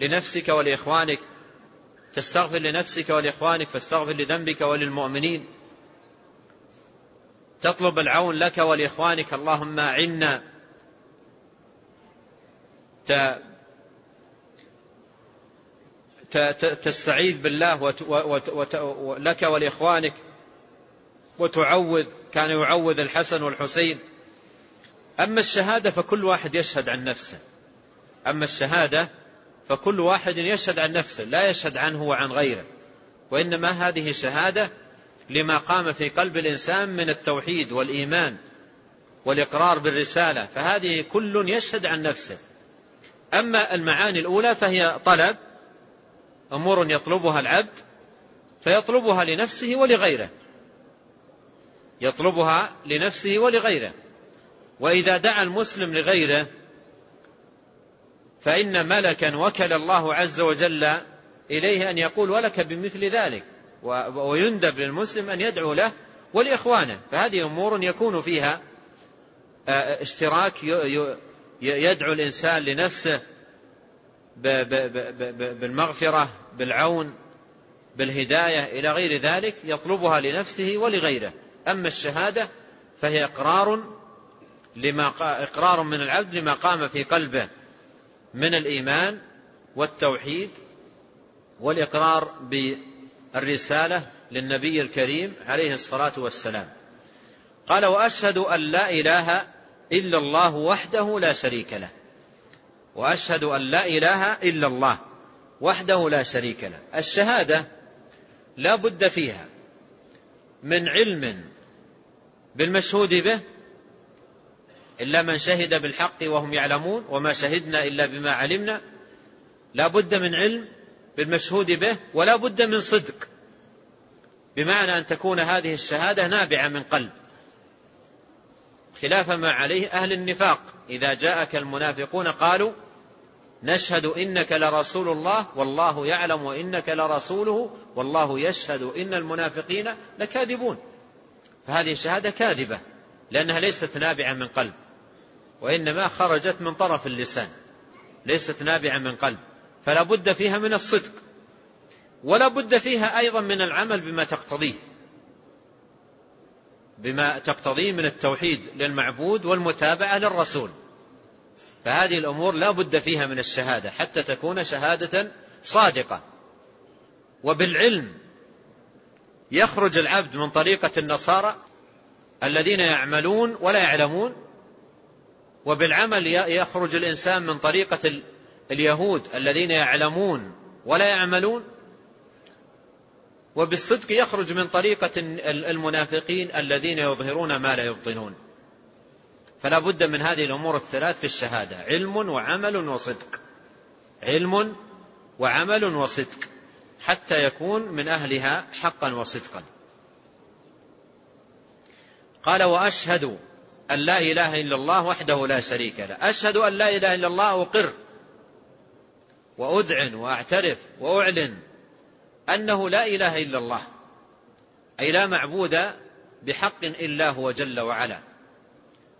لنفسك ولإخوانك تستغفر لنفسك ولإخوانك فاستغفر لذنبك وللمؤمنين. تطلب العون لك ولإخوانك. اللهم أعنا تستعيذ بالله لك ولإخوانك. وتعوذ كان يعوذ الحسن والحسين. أما الشهادة فكل واحد يشهد عن نفسه. أما الشهادة فكل واحد يشهد عن نفسه لا يشهد عنه وعن غيره. وإنما هذه شهادة لما قام في قلب الإنسان من التوحيد والإيمان والإقرار بالرسالة فهذه كل يشهد عن نفسه. أما المعاني الأولى فهي طلب أمور يطلبها العبد فيطلبها لنفسه ولغيره. يطلبها لنفسه ولغيره. وإذا دعا المسلم لغيره فإن ملكا وكل الله عز وجل إليه أن يقول ولك بمثل ذلك ويندب للمسلم أن يدعو له ولإخوانه. فهذه أمور يكون فيها آه، اشتراك يدعو الإنسان لنفسه بالمغفرة بالعون بالهداية إلى غير ذلك يطلبها لنفسه ولغيره. أما الشهادة فهي إقرار لما إقرار من العبد لما قام في قلبه. من الإيمان والتوحيد والإقرار بالرسالة للنبي الكريم عليه الصلاة والسلام. قال وأشهد أن لا إله إلا الله وحده لا شريك له. وأشهد أن لا إله إلا الله وحده لا شريك له. الشهادة لا بد فيها من علم بالمشهود به إلا من شهد بالحق وهم يعلمون وما شهدنا إلا بما علمنا. لا بد من علم بالمشهود به ولا بد من صدق. بمعنى أن تكون هذه الشهادة نابعة من قلب. خلاف ما عليه أهل النفاق. إذا جاءك المنافقون قالوا نشهد إنك لرسول الله والله يعلم وإنك لرسوله والله يشهد إن المنافقين لكاذبون. فهذه الشهادة كاذبة لأنها ليست نابعة من قلب. وإنما خرجت من طرف اللسان ليست نابعة من قلب فلا بد فيها من الصدق ولا بد فيها أيضا من العمل بما تقتضيه بما تقتضيه من التوحيد للمعبود والمتابعة للرسول. فهذه الأمور لا بد فيها من الشهادة حتى تكون شهادة صادقة. وبالعلم يخرج العبد من طريقة النصارى الذين يعملون ولا يعلمون وبالعمل يخرج الإنسان من طريقة اليهود الذين يعلمون ولا يعملون. وبالصدق يخرج من طريقة المنافقين الذين يظهرون ما لا يبطنون فلا بد من هذه الأمور الثلاث في الشهادة علم وعمل وصدق. علم وعمل وصدق حتى يكون من أهلها حقا وصدقا. قال وأشهد أن لا إله إلا الله وحده لا شريك له. أشهد أن لا إله إلا الله أقر وأذعن وأعترف وأعلن أنه لا إله إلا الله. أي لا معبود بحق إلا هو جل وعلا.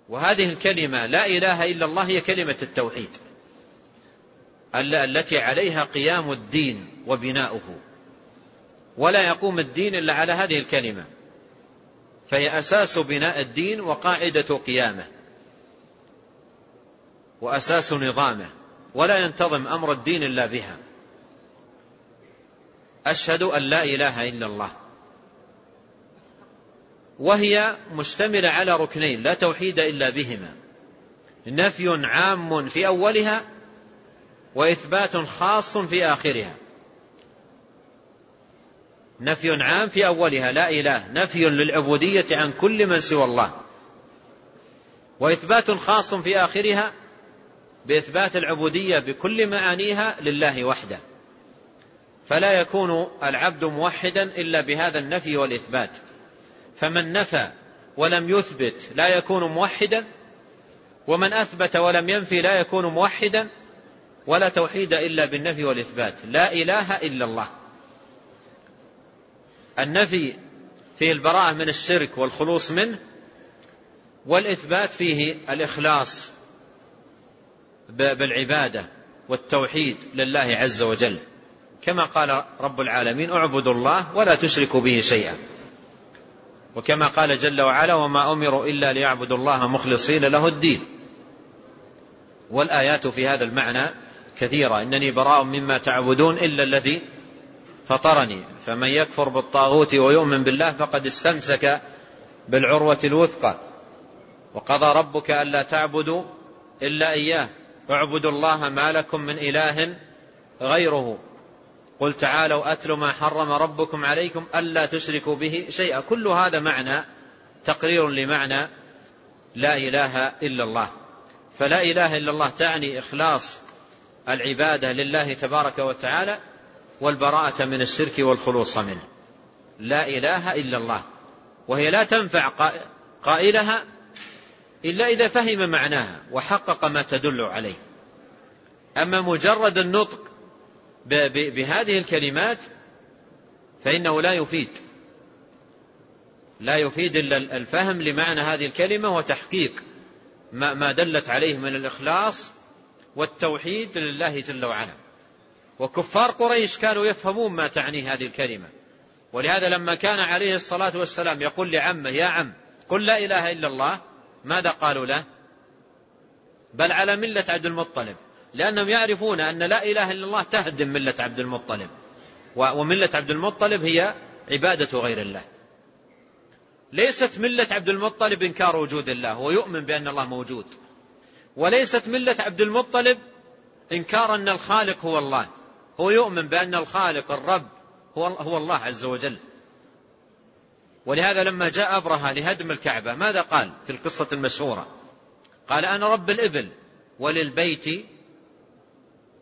وهذه الكلمة لا إله إلا الله هي كلمة التوحيد التي عليها قيام الدين وبناؤه. ولا يقوم الدين إلا على هذه الكلمة. فهي أساس بناء الدين وقاعدة قيامه. وأساس نظامه. ولا ينتظم أمر الدين إلا بها. أشهد أن لا إله إلا الله. وهي مشتملة على ركنين لا توحيد إلا بهما. نفي عام في أولها وإثبات خاص في آخرها. نفي عام في أولها لا إله. نفي للعبودية عن كل من سوى الله. وإثبات خاص في آخرها بإثبات العبودية بكل معانيها لله وحده. فلا يكون العبد موحدا إلا بهذا النفي والإثبات. فمن نفى ولم يثبت لا يكون موحدا ومن أثبت ولم ينفي لا يكون موحدا ولا توحيد إلا بالنفي والإثبات. لا إله إلا الله. النفي فيه البراءة من الشرك والخلوص منه والإثبات فيه الإخلاص بالعبادة والتوحيد لله عز وجل. كما قال رب العالمين اعبدوا الله ولا تشركوا به شيئا. وكما قال جل وعلا وما أمروا إلا ليعبدوا الله مخلصين له الدين. والآيات في هذا المعنى كثيرة إنني براء مما تعبدون إلا الذي فطرني. فمن يكفر بالطاغوت ويؤمن بالله فقد استمسك بالعروة الوثقى. وقضى ربك ألا تعبدوا إلا إياه. اعبدوا الله ما لكم من إله غيره. قل تعالوا أتل ما حرم ربكم عليكم ألا تشركوا به شيئا. كل هذا معنى تقرير لمعنى لا إله إلا الله. فلا إله إلا الله تعني إخلاص العبادة لله تبارك وتعالى. والبراءة من الشرك والخلوص منه. لا إله إلا الله. وهي لا تنفع قائلها إلا إذا فهم معناها وحقق ما تدل عليه. أما مجرد النطق بهذه الكلمات فإنه لا يفيد. لا يفيد إلا الفهم لمعنى هذه الكلمة وتحقيق ما دلت عليه من الإخلاص والتوحيد لله جل وعلا. وكفار قريش كانوا يفهمون ما تعني هذه الكلمة. ولهذا لما كان عليه الصلاة والسلام يقول لعمه يا عم قل لا إله إلا الله. ماذا قالوا له؟ بل على ملة عبد المطلب. لأنهم يعرفون أن لا إله إلا الله تهدم ملة عبد المطلب. وملة عبد المطلب هي عبادة غير الله. ليست ملة عبد المطلب إنكار وجود الله هو يؤمن بأن الله موجود. وليست ملة عبد المطلب إنكار أن الخالق هو الله. هو يؤمن بأن الخالق الرب هو, هو الله عز وجل. ولهذا لما جاء أبرهة لهدم الكعبة ماذا قال في القصة المشهورة؟ قال أنا رب الإبل وللبيت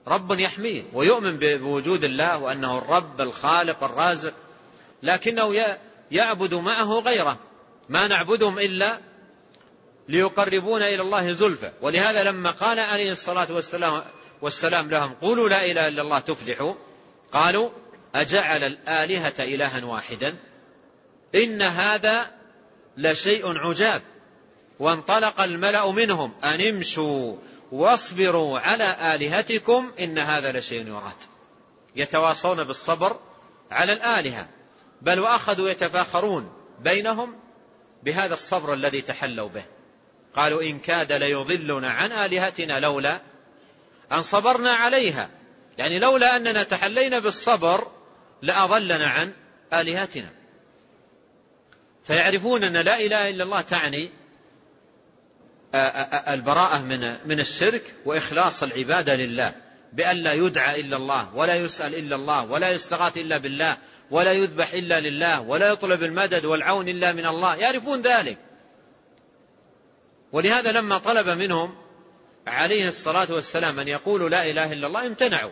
رب يحميه ويؤمن بوجود الله وأنه الرب الخالق الرازق لكنه يعبد معه غيره ما نعبدهم إلا ليقربون إلى الله زلفى. ولهذا لما قال عليه الصلاة والسلام, والسلام لهم. قولوا لا إله إلا الله تفلحوا. قالوا أجعل الآلهة إلها واحدا. إن هذا لشيء عجاب. وانطلق الملأ منهم أن امشوا واصبروا على آلهتكم إن هذا لشيء يراد. يتواصون بالصبر على الآلهة. بل وأخذوا يتفاخرون بينهم بهذا الصبر الذي تحلوا به. قالوا إن كاد ليضلنا عن آلهتنا لولا أن صبرنا عليها. يعني لولا أننا تحلينا بالصبر لأضلنا عن آلهتنا. فيعرفون أن لا إله إلا الله تعني البراءة من من الشرك وإخلاص العبادة لله. بأن لا يدعى إلا الله ولا يسأل إلا الله ولا يستغاث إلا بالله ولا يذبح إلا لله ولا يطلب المدد والعون إلا من الله. يعرفون ذلك. ولهذا لما طلب منهم عليه الصلاة والسلام أن يقولوا لا إله إلا الله امتنعوا.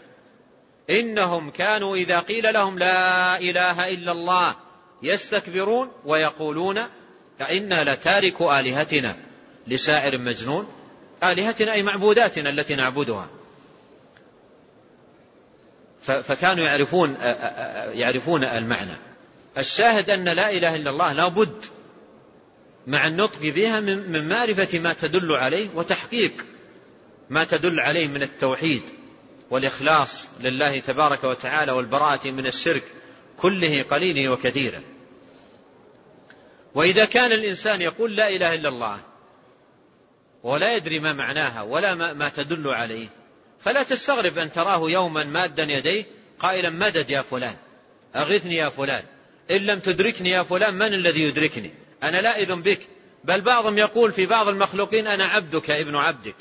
إنهم كانوا إذا قيل لهم لا إله إلا الله يستكبرون ويقولون أئنا لتاركوا آلهتنا لشاعر مجنون. آلهتنا أي معبوداتنا التي نعبدها. فكانوا يعرفون يعرفون المعنى. الشاهد أن لا إله إلا الله لا بد مع النطق بها من معرفة ما تدل عليه وتحقيق ما تدل عليه من التوحيد والإخلاص لله تبارك وتعالى والبراءة من الشرك كله قليله وكثيره وإذا كان الإنسان يقول لا إله إلا الله ولا يدري ما معناها ولا ما تدل عليه فلا تستغرب أن تراه يوما مادا يديه قائلا مدد يا فلان أغثني يا فلان إن لم تدركني يا فلان من الذي يدركني؟ أنا لا إذن بك بل بعضهم يقول في بعض المخلوقين أنا عبدك ابن عبدك.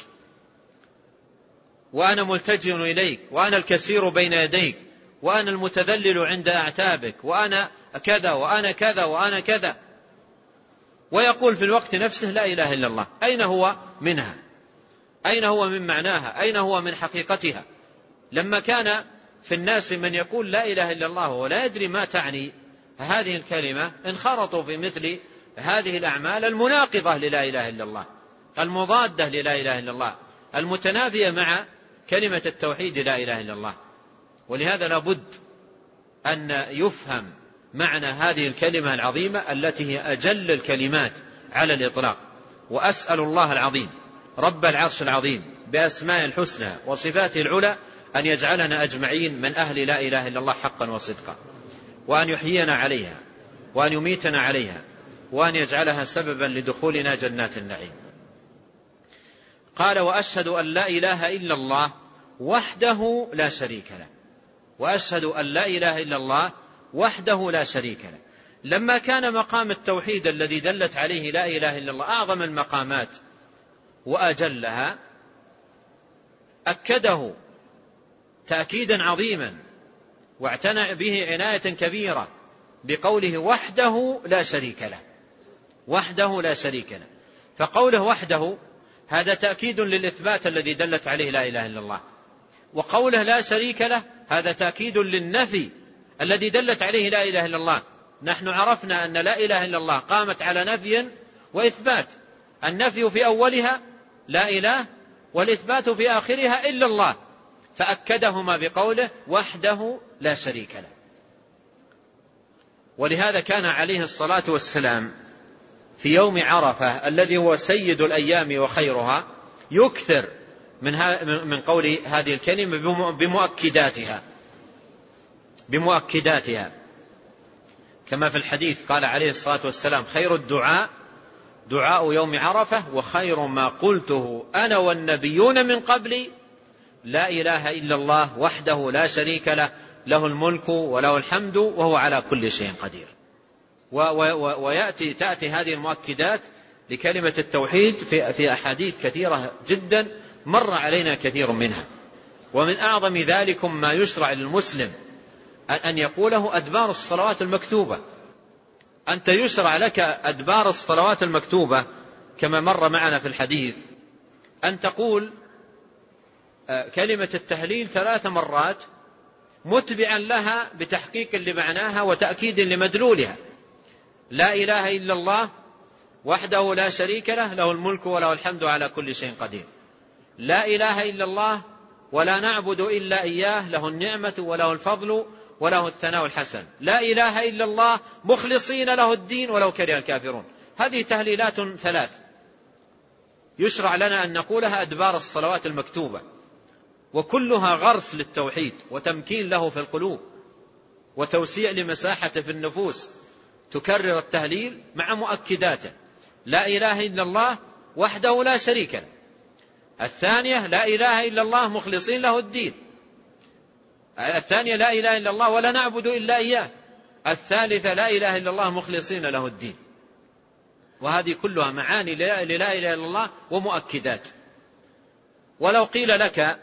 وأنا ملتجئ إليك وأنا الكثير بين يديك وأنا المتذلل عند أعتابك وأنا كذا وأنا كذا وأنا كذا. ويقول في الوقت نفسه لا إله إلا الله أين هو منها؟ أين هو من معناها؟ أين هو من حقيقتها؟ لما كان في الناس من يقول لا إله إلا الله ولا يدري ما تعني هذه الكلمة انخرطوا في مثل هذه الأعمال المناقضة للا إله إلا الله المضادة للا إله إلا الله المتنافية مع كلمة التوحيد لا إله إلا الله. ولهذا لابد أن يفهم معنى هذه الكلمة العظيمة التي هي أجل الكلمات على الإطلاق. وأسأل الله العظيم رب العرش العظيم بأسماء الحسنى وصفاته العلى أن يجعلنا أجمعين من أهل لا إله إلا الله حقا وصدقا. وأن يحيينا عليها وأن يميتنا عليها وأن يجعلها سببا لدخولنا جنات النعيم. قال وأشهد أن لا إله إلا الله وحده لا شريك له. وأشهد أن لا إله إلا الله وحده لا شريك له. لما كان مقام التوحيد الذي دلت عليه لا إله إلا الله أعظم المقامات وأجلها أكده تأكيدا عظيما واعتنى به عناية كبيرة بقوله وحده لا شريك له. وحده لا شريك له. فقوله وحده هذا تأكيد للإثبات الذي دلت عليه لا إله إلا الله. وقوله لا شريك له هذا تأكيد للنفي الذي دلت عليه لا إله إلا الله. نحن عرفنا أن لا إله إلا الله قامت على نفي وإثبات. النفي في أولها لا إله والإثبات في آخرها إلا الله. فأكدهما بقوله وحده لا شريك له. ولهذا كان عليه الصلاة والسلام في يوم عرفة الذي هو سيد الأيام وخيرها يكثر من من قول هذه الكلمة بمؤكداتها. بمؤكداتها. كما في الحديث قال عليه الصلاة والسلام خير الدعاء دعاء يوم عرفة وخير ما قلته أنا والنبيون من قبلي لا إله إلا الله وحده لا شريك له له الملك وله الحمد وهو على كل شيء قدير. ويأتي تأتي هذه المؤكدات لكلمة التوحيد في في أحاديث كثيرة جدا مر علينا كثير منها. ومن أعظم ذلكم ما يشرع للمسلم أن يقوله أدبار الصلوات المكتوبة. أنت يشرع لك أدبار الصلوات المكتوبة كما مر معنا في الحديث. أن تقول آه، كلمة التهليل ثلاث مرات متبعا لها بتحقيق لمعناها وتأكيد لمدلولها لا إله إلا الله وحده لا شريك له له الملك وله الحمد على كل شيء قدير. لا إله إلا الله ولا نعبد إلا إياه له النعمة وله الفضل وله الثناء الحسن. لا إله إلا الله مخلصين له الدين ولو كره الكافرون. هذه تهليلات ثلاث. يشرع لنا أن نقولها أدبار الصلوات المكتوبة وكلها غرس للتوحيد وتمكين له في القلوب وتوسيع لمساحته في النفوس. تكرر التهليل مع مؤكداته. لا إله إلا الله وحده لا شريك له. الثانية لا إله إلا الله مخلصين له الدين. الثانية لا إله إلا الله ولا نعبد إلا إياه. الثالثة لا إله إلا الله مخلصين له الدين. وهذه كلها معاني للا إله إلا الله ومؤكدات. ولو قيل لك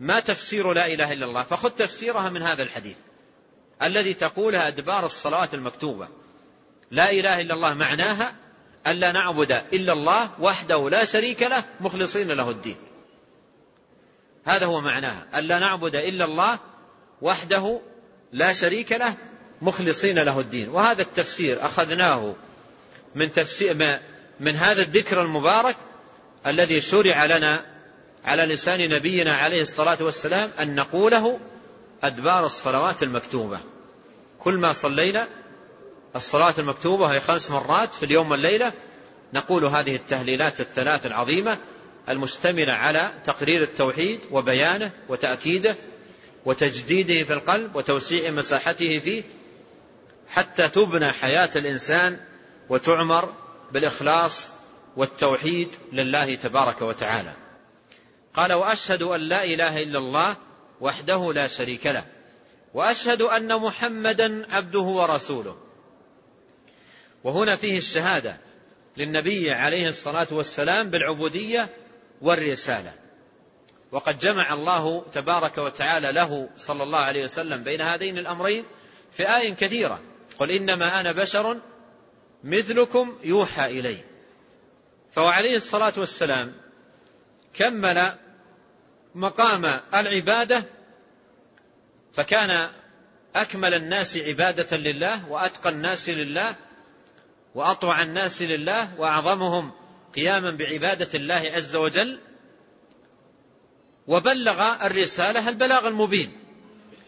ما تفسير لا إله إلا الله فخذ تفسيرها من هذا الحديث. الذي تقولها أدبار الصلوات المكتوبة. لا إله إلا الله معناها ألا نعبد إلا الله وحده لا شريك له مخلصين له الدين. هذا هو معناها. ألا نعبد إلا الله وحده لا شريك له مخلصين له الدين. وهذا التفسير أخذناه من تفسير من هذا الذكر المبارك الذي شرع لنا على لسان نبينا عليه الصلاة والسلام أن نقوله أدبار الصلوات المكتوبة. كل ما صلينا الصلاة المكتوبة هي خمس مرات في اليوم والليلة. نقول هذه التهليلات الثلاث العظيمة المشتملة على تقرير التوحيد وبيانه وتأكيده وتجديده في القلب وتوسيع مساحته فيه حتى تبنى حياة الإنسان وتعمر بالإخلاص والتوحيد لله تبارك وتعالى. قال وأشهد أن لا إله إلا الله وحده لا شريك له وأشهد أن محمدا عبده ورسوله. وهنا فيه الشهادة للنبي عليه الصلاة والسلام بالعبودية والرسالة. وقد جمع الله تبارك وتعالى له صلى الله عليه وسلم بين هذين الأمرين في آي كثيرة. قل إنما أنا بشر مثلكم يوحى إلي. فهو عليه الصلاة والسلام كمل مقام العبادة فكان أكمل الناس عبادة لله وأتقى الناس لله وأطوع الناس لله وأعظمهم قياما بعبادة الله عز وجل وبلغ الرسالة البلاغ المبين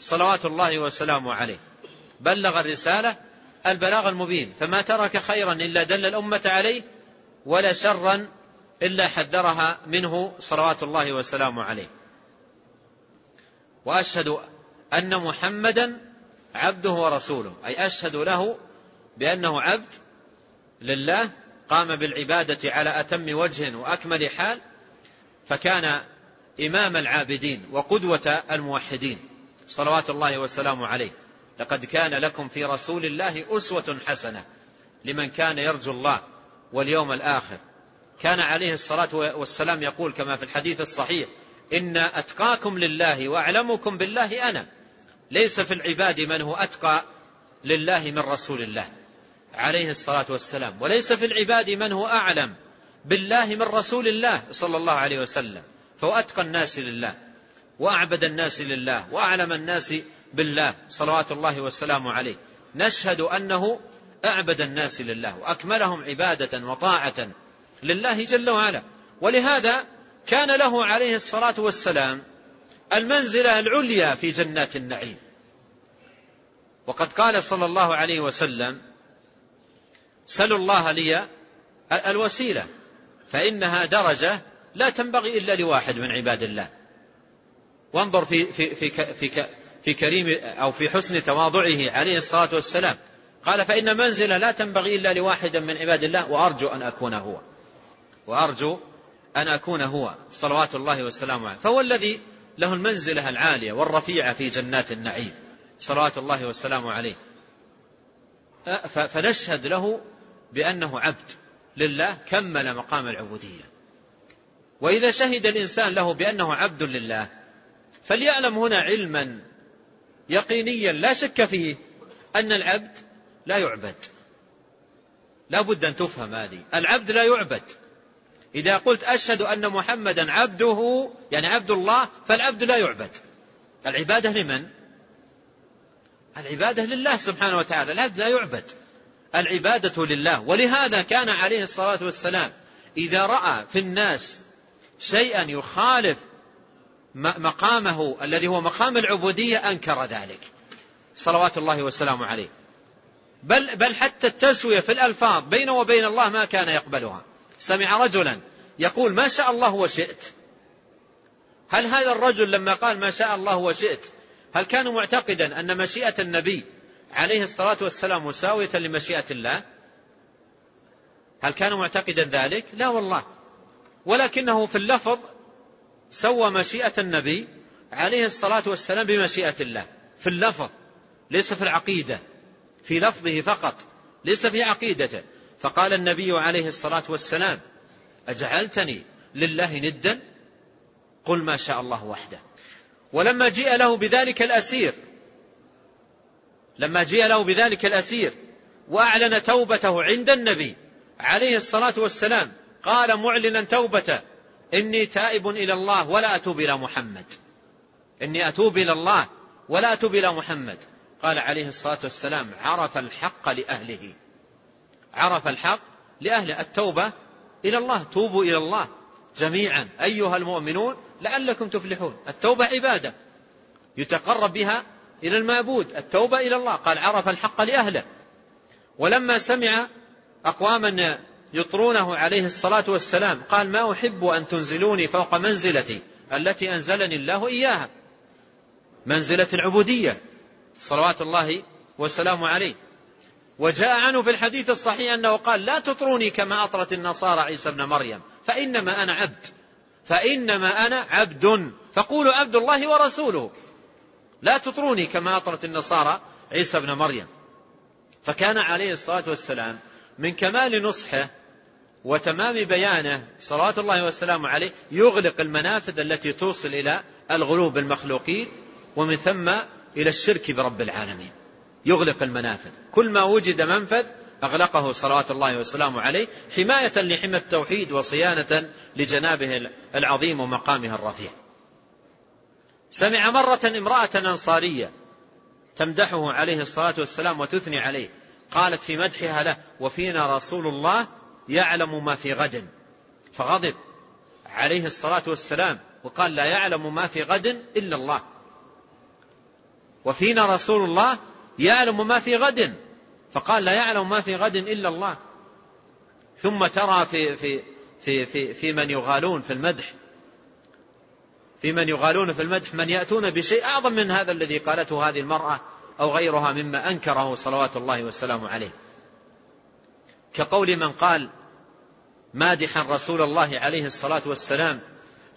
صلوات الله وسلامه عليه. بلغ الرسالة البلاغ المبين فما ترك خيرا إلا دل الأمة عليه ولا شرا إلا حذرها منه صلوات الله وسلامه عليه. وأشهد أن محمدا عبده ورسوله أي أشهد له بأنه عبد لله قام بالعبادة على أتم وجه وأكمل حال فكان إمام العابدين وقدوة الموحدين. صلوات الله وسلامه عليه. لقد كان لكم في رسول الله أسوة حسنة لمن كان يرجو الله واليوم الآخر. كان عليه الصلاة والسلام يقول كما في الحديث الصحيح إن أتقاكم لله وأعلمكم بالله أنا. ليس في العباد من هو أتقى لله من رسول الله. عليه الصلاة والسلام. وليس في العباد من هو أعلم بالله من رسول الله صلى الله عليه وسلم. فهو أتقى الناس لله وأعبد الناس لله وأعلم الناس بالله صلوات الله والسلام عليه. نشهد أنه أعبد الناس لله وأكملهم عبادة وطاعة لله جل وعلا. ولهذا كان له عليه الصلاة والسلام المنزلة العليا في جنات النعيم. وقد قال صلى الله عليه وسلم سلوا الله لي الوسيلة فإنها درجة لا تنبغي إلا لواحد من عباد الله. وانظر في في في في في كريم أو في حسن تواضعه عليه الصلاة والسلام. قال فإن منزلة لا تنبغي إلا لواحد من عباد الله وأرجو أن أكون هو. وأرجو أن أكون هو صلوات الله وسلامه عليه. فهو الذي له المنزلة العالية والرفيعة في جنات النعيم صلوات الله وسلامه عليه. فنشهد له بأنه عبد لله كمل مقام العبودية. وإذا شهد الإنسان له بأنه عبد لله فليعلم هنا علما يقينيا لا شك فيه أن العبد لا يعبد. لا بد أن تفهم هذه. العبد لا يعبد. إذا قلت أشهد أن محمدا عبده يعني عبد الله فالعبد لا يعبد. العبادة لمن؟ العبادة لله سبحانه وتعالى. العبد لا يعبد. العبادة لله. ولهذا كان عليه الصلاة والسلام إذا رأى في الناس شيئا يخالف مقامه الذي هو مقام العبودية أنكر ذلك. صلوات الله وسلامه عليه. بل, بل حتى التسوية في الألفاظ بينه وبين الله ما كان يقبلها. سمع رجلا يقول ما شاء الله وشئت. هل هذا الرجل لما قال ما شاء الله وشئت هل كان معتقدا أن مشيئة النبي عليه الصلاة والسلام مساوية لمشيئة الله. هل كان معتقدا ذلك؟ لا والله. ولكنه في اللفظ سوى مشيئة النبي عليه الصلاة والسلام بمشيئة الله. في اللفظ ليس في العقيدة. في لفظه فقط ليس في عقيدته. فقال النبي عليه الصلاة والسلام أجعلتني لله ندا؟ قل ما شاء الله وحده. ولما جيء له بذلك الأسير لما جيء له بذلك الأسير وأعلن توبته عند النبي عليه الصلاة والسلام قال معلنا توبته إني تائب إلى الله ولا أتوب إلى محمد. إني أتوب إلى الله ولا أتوب إلى محمد. قال عليه الصلاة والسلام عرف الحق لأهله. عرف الحق لأهله. التوبة إلى الله توبوا إلى الله جميعا. أيها المؤمنون لعلكم تفلحون. التوبة عبادة يتقرب بها إلى المعبود التوبة إلى الله. قال عرف الحق لأهله. ولما سمع أقواما يطرونه عليه الصلاة والسلام قال ما أحب أن تنزلوني فوق منزلتي التي أنزلني الله إياها. منزلة العبودية صلوات الله وسلامه عليه. وجاء عنه في الحديث الصحيح أنه قال لا تطروني كما أطرت النصارى عيسى ابن مريم فإنما أنا عبد فإنما أنا عبد. فقولوا عبد الله ورسوله. لا تطروني كما أطرت النصارى عيسى ابن مريم. فكان عليه الصلاة والسلام من كمال نصحه وتمام بيانه صلوات الله وسلامه عليه يغلق المنافذ التي توصل إلى الغلو بالمخلوقين ومن ثم إلى الشرك برب العالمين. يغلق المنافذ. كل ما وجد منفذ أغلقه صلوات الله وسلامه عليه حماية لحمى التوحيد وصيانة لجنابه العظيم ومقامه الرفيع. سمع مرة امرأة أنصارية تمدحه عليه الصلاة والسلام وتثني عليه. قالت في مدحها له وفينا رسول الله يعلم ما في غد. فغضب عليه الصلاة والسلام وقال لا يعلم ما في غد إلا الله. وفينا رسول الله يعلم ما في غد. فقال لا يعلم ما في غد إلا الله. ثم ترى في في في في, في من يغالون في المدح في من يغالون في المدح من يأتون بشيء أعظم من هذا الذي قالته هذه المرأة أو غيرها مما أنكره صلوات الله والسلام عليه. كقول من قال مادحا رسول الله عليه الصلاة والسلام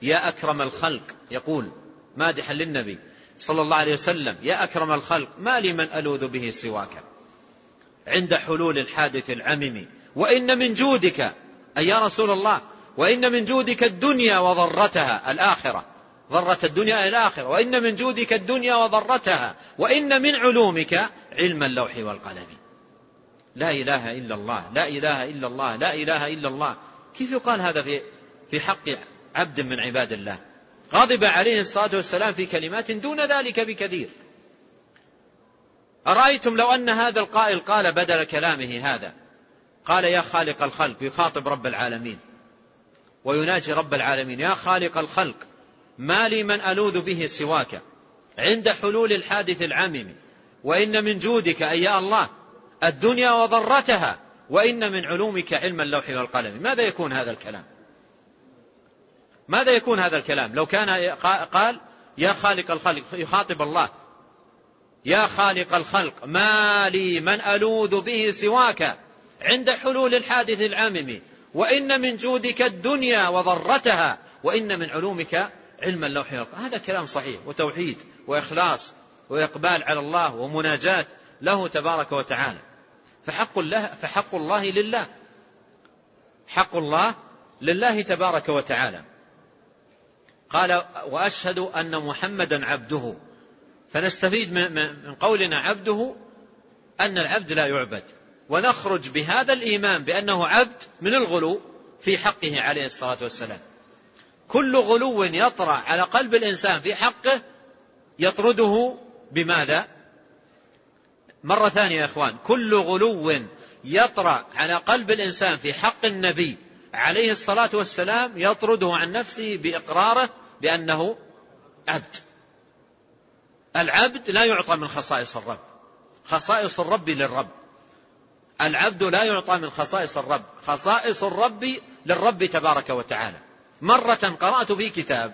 يا أكرم الخلق يقول مادحا للنبي صلى الله عليه وسلم يا أكرم الخلق ما لي من ألوذ به سواك. عند حلول الحادث العمم وإن من جودك أي يا رسول الله وإن من جودك الدنيا وضرتها الآخرة. ضرة الدنيا الآخرة وإن من جودك الدنيا وضرتها. وإن من علومك علم اللوح والقلم. لا إله إلا الله. لا إله إلا الله. لا إله إلا الله. كيف يقال هذا في في حق عبد من عباد الله؟ غضب عليه الصلاة والسلام في كلمات دون ذلك بكثير. أرأيتم لو أن هذا القائل قال بدل كلامه هذا؟ قال يا خالق الخلق يخاطب رب العالمين. ويناجي رب العالمين. يا خالق الخلق. ما لي من ألوذ به سواك عند حلول الحادث العامم وإن من جودك أي يا الله الدنيا وضرتها وإن من علومك علم اللوح والقلم. ماذا يكون هذا الكلام؟ ماذا يكون هذا الكلام؟ لو كان قال يا خالق الخلق يخاطب الله. يا خالق الخلق ما لي من ألوذ به سواك عند حلول الحادث العامم وإن من جودك الدنيا وضرتها وإن من علومك علم اللوح والقلم هذا كلام صحيح وتوحيد وإخلاص وإقبال على الله ومناجاة له تبارك وتعالى. فحق الله فحق الله لله. حق الله لله تبارك وتعالى. قال وأشهد أن محمدا عبده. فنستفيد من قولنا عبده أن العبد لا يعبد. ونخرج بهذا الإيمان بأنه عبد من الغلو في حقه عليه الصلاة والسلام. كل غلو يطرأ على قلب الإنسان في حقه يطرده بماذا؟ مرة ثانية يا إخوان كل غلو يطرأ على قلب الإنسان في حق النبي عليه الصلاة والسلام يطرده عن نفسه بإقراره بأنه عبد. العبد لا يعطى من خصائص الرب. خصائص الرب للرب. العبد لا يعطى من خصائص الرب. خصائص الرب للرب تبارك وتعالى. مرة قرأت في كتاب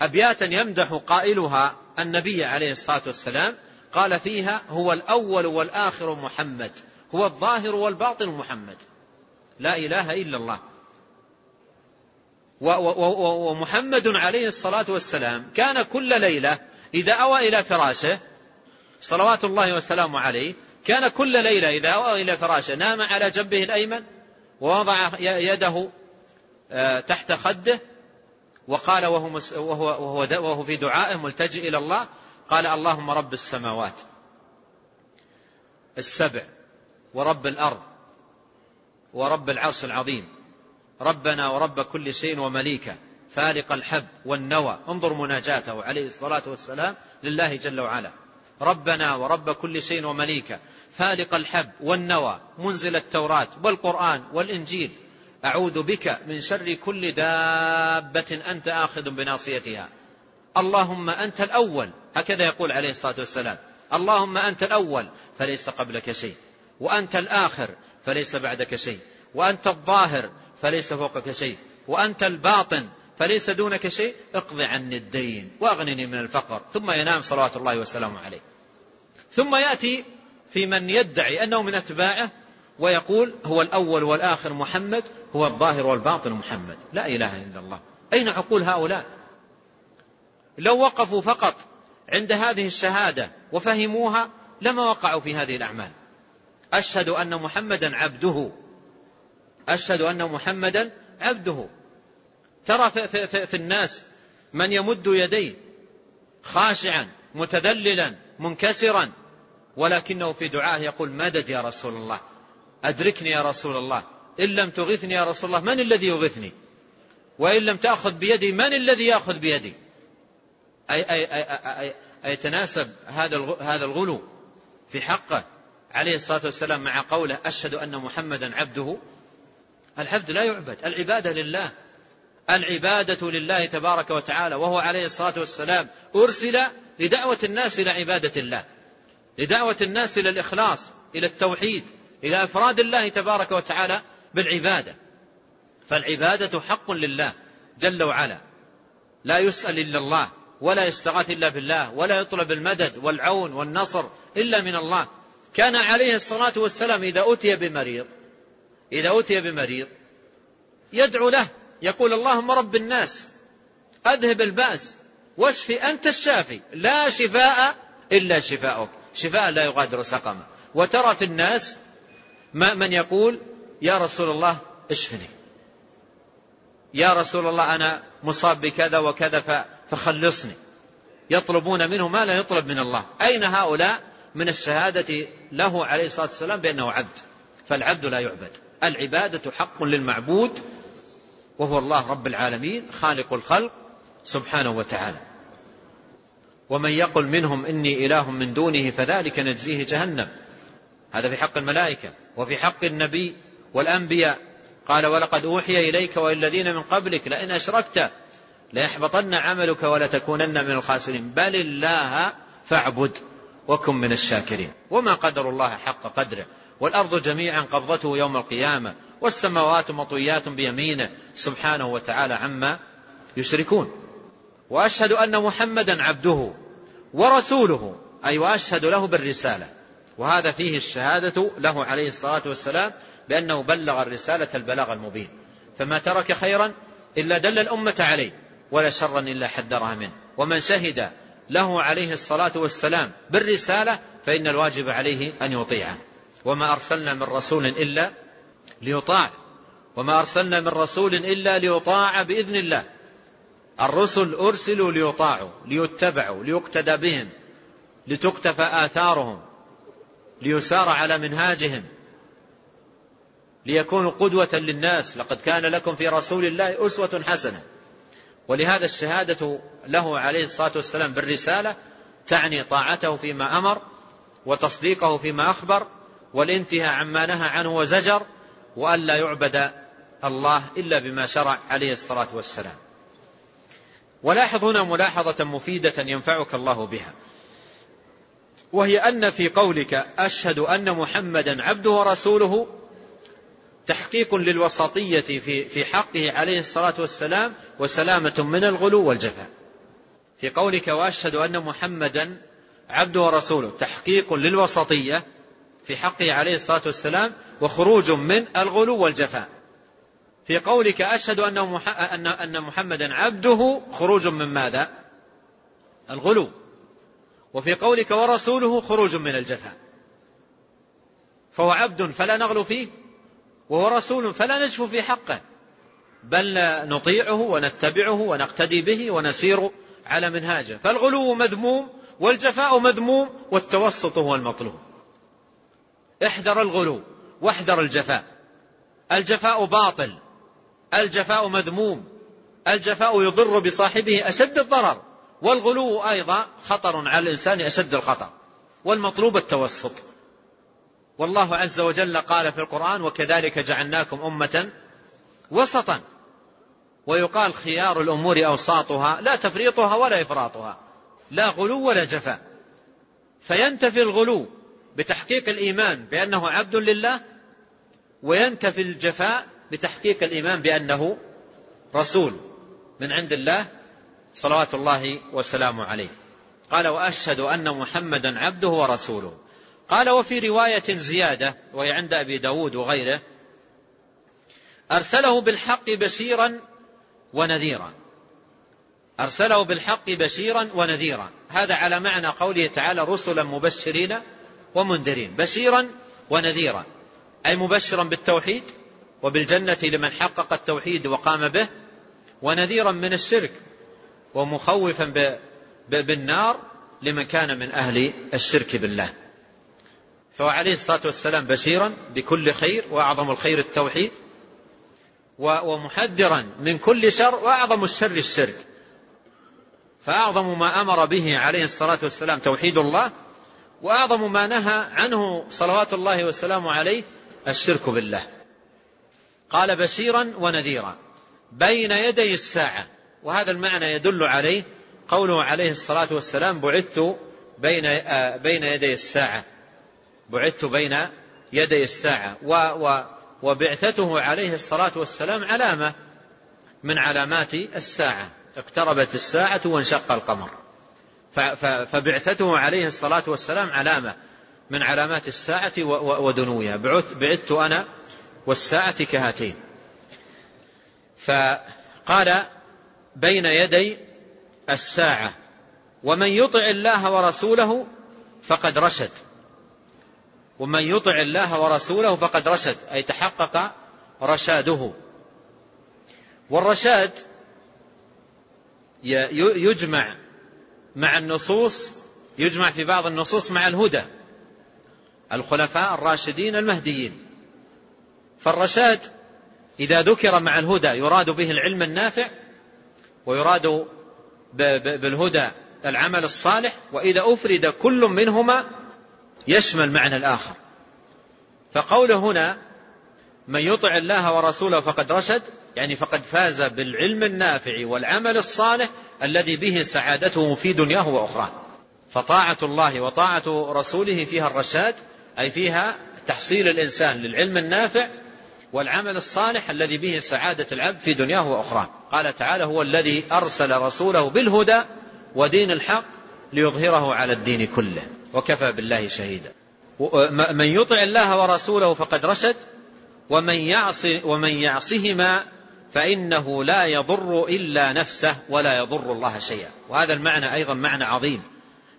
أبياتا يمدح قائلها النبي عليه الصلاة والسلام قال فيها هو الأول والآخر محمد هو الظاهر والباطن محمد. لا إله إلا الله. ومحمد عليه الصلاة والسلام كان كل ليلة إذا أوى إلى فراشه صلوات الله والسلام عليه كان كل ليلة إذا أوى إلى فراشه نام على جنبه الأيمن ووضع يده تحت خده وقال وهو, وهو, وهو, في دعائه ملتجئ إلى الله قال اللهم رب السماوات السبع ورب الأرض ورب العرش العظيم ربنا ورب كل شيء ومليكه فالق الحب والنوى انظر مناجاته عليه الصلاة والسلام لله جل وعلا. ربنا ورب كل شيء ومليكه فالق الحب والنوى منزل التوراة والقرآن والإنجيل أعوذ بك من شر كل دابة أنت آخذ بناصيتها. اللهم أنت الأول. هكذا يقول عليه الصلاة والسلام. اللهم أنت الأول فليس قبلك شيء. وأنت الآخر فليس بعدك شيء. وأنت الظاهر فليس فوقك شيء. وأنت الباطن فليس دونك شيء. اقض عني الدين وأغنني من الفقر. ثم ينام صلوات الله وسلامه عليه. ثم يأتي في من يدعي أنه من أتباعه ويقول هو الأول والآخر محمد هو الظاهر والباطن محمد. لا إله إلا الله. أين عقول هؤلاء؟ لو وقفوا فقط عند هذه الشهادة وفهموها لما وقعوا في هذه الأعمال. أشهد أن محمدا عبده. أشهد أن محمدا عبده. ترى في, في, في, في الناس من يمد يديه خاشعا متذللا منكسرا ولكنه في دعائه يقول مدد يا رسول الله. أدركني يا رسول الله. إن لم تغثني يا رسول الله من الذي يغثني؟ وإن لم تأخذ بيدي من الذي يأخذ بيدي؟ أي, أي, أي, أي, أي يتناسب هذا هذا الغلو؟ في حقه. عليه الصلاة والسلام مع قوله أشهد أن محمدا عبده. العبد لا يعبد العبادة لله. العبادة لله تبارك وتعالى وهو عليه الصلاة والسلام أرسل لدعوة الناس إلى عبادة الله لدعوة الناس إلى الإخلاص إلى التوحيد إلى إفراد الله تبارك وتعالى. بالعبادة. فالعبادة حق لله جل وعلا. لا يسأل إلا الله ولا يستغاث إلا بالله ولا يطلب المدد والعون والنصر إلا من الله. كان عليه الصلاة والسلام إذا أتي بمريض إذا أتي بمريض يدعو له يقول اللهم رب الناس أذهب البأس واشفي أنت الشافي. لا شفاء إلا شفاءك شفاء لا يغادر سقما. وترى في الناس من يقول يا رسول الله اشفني. يا رسول الله أنا مصاب بكذا وكذا فخلصني. يطلبون منه ما لا يطلب من الله. أين هؤلاء؟ من الشهادة له عليه الصلاة والسلام بأنه عبد. فالعبد لا يعبد. العبادة حق للمعبود وهو الله رب العالمين خالق الخلق سبحانه وتعالى. ومن يقل منهم إني إله من دونه فذلك نجزيه جهنم. هذا في حق الملائكة وفي حق النبي والأنبياء. قال ولقد أوحي إليك والذين من قبلك لئن أشركت ليحبطن عملك ولتكونن من الخاسرين. بل الله فاعبد وكن من الشاكرين. وما قدر الله حق قدره. والأرض جميعا قبضته يوم القيامة. والسماوات مطويات بيمينه. سبحانه وتعالى عما يشركون. وأشهد أن محمدا عبده ورسوله. أي وأشهد له بالرسالة. وهذا فيه الشهادة له عليه الصلاة والسلام. بأنه بلغ الرسالة البلاغ المبين. فما ترك خيرا إلا دل الأمة عليه ولا شرا إلا حذرها منه. ومن شهد له عليه الصلاة والسلام بالرسالة فإن الواجب عليه أن يطيعه. وما أرسلنا من رسول إلا ليطاع. وما أرسلنا من رسول إلا ليطاع بإذن الله. الرسل أرسلوا ليطاعوا ليتبعوا ليقتدى بهم لتقتفى آثارهم ليسار على منهاجهم. ليكونوا قدوة للناس. لقد كان لكم في رسول الله أسوة حسنة. ولهذا الشهادة له عليه الصلاة والسلام بالرسالة تعني طاعته فيما أمر وتصديقه فيما أخبر والانتهاء عما نهى عنه وزجر وأن لا يعبد الله إلا بما شرع عليه الصلاة والسلام. ولاحظ هنا ملاحظة مفيدة ينفعك الله بها. وهي أن في قولك أشهد أن محمدا عبده ورسوله تحقيق للوسطية في في حقه عليه الصلاة والسلام وسلامة من الغلو والجفاء. في قولك وأشهد أن محمدا عبده ورسوله تحقيق للوسطية في حقه عليه الصلاة والسلام وخروج من الغلو والجفاء. في قولك أشهد أن أن محمدا عبده خروج من ماذا؟ الغلو. وفي قولك ورسوله خروج من الجفاء. فهو عبد فلا نغلو فيه وهو رسول فلا نجف في حقه. بل نطيعه ونتبعه ونقتدي به ونسير على منهاجه. فالغلو مذموم والجفاء مذموم والتوسط هو المطلوب. احذر الغلو واحذر الجفاء. الجفاء باطل الجفاء مذموم الجفاء يضر بصاحبه أشد الضرر. والغلو أيضا خطر على الإنسان أشد الخطر. والمطلوب التوسط. والله عز وجل قال في القرآن وكذلك جعلناكم أمة وسطا ويقال خيار الأمور أوساطها لا تفريطها ولا إفراطها لا غلو ولا جفاء فينتفي الغلو بتحقيق الإيمان بأنه عبد لله وينتفي الجفاء بتحقيق الإيمان بأنه رسول من عند الله صلوات الله وسلامه عليه. قال وأشهد أن محمدا عبده ورسوله قال وفي رواية زيادة وهي عند أبي داود وغيره أرسله بالحق بشيرا ونذيرا. أرسله بالحق بشيرا ونذيرا. هذا على معنى قوله تعالى رسلا مبشرين ومنذرين. بشيرا ونذيرا. أي مبشرا بالتوحيد وبالجنة لمن حقق التوحيد وقام به ونذيرا من الشرك ومخوفا بالنار لمن كان من أهل الشرك بالله. فهو عليه الصلاة والسلام بشيرا بكل خير وأعظم الخير التوحيد ومحذرا من كل شر وأعظم الشر الشرك. فأعظم ما أمر به عليه الصلاة والسلام توحيد الله وأعظم ما نهى عنه صلوات الله وسلامه عليه الشرك بالله. قال بشيرا ونذيرا بين يدي الساعة وهذا المعنى يدل عليه قوله عليه الصلاة والسلام بعثت بين آه، بين يدي الساعة. بعثت بين يدي الساعة. و و وبعثته عليه الصلاة والسلام علامة من علامات الساعة. اقتربت الساعة وانشق القمر. فبعثته عليه الصلاة والسلام علامة من علامات الساعة ودنوها بعثت أنا والساعة كهاتين. فقال بين يدي الساعة. ومن يطع الله ورسوله فقد رشد. ومن يطع الله ورسوله فقد رشد أي تحقق رشاده. والرشاد يجمع مع النصوص يجمع في بعض النصوص مع الهدى الخلفاء الراشدين المهديين. فالرشاد إذا ذكر مع الهدى يراد به العلم النافع ويراد بالهدى العمل الصالح وإذا أفرد كل منهما يشمل معنى الآخر. فقوله هنا من يطع الله ورسوله فقد رشد يعني فقد فاز بالعلم النافع والعمل الصالح الذي به سعادته في دنياه وأخراه. فطاعة الله وطاعة رسوله فيها الرشاد أي فيها تحصيل الإنسان للعلم النافع والعمل الصالح الذي به سعادة العبد في دنياه وأخراه. قال تعالى هو الذي أرسل رسوله بالهدى ودين الحق ليظهره على الدين كله. وكفى بالله شهيدا. من يطع الله ورسوله فقد رشد ومن يعص ومن يعصهما فإنه لا يضر إلا نفسه ولا يضر الله شيئا. وهذا المعنى أيضا معنى عظيم.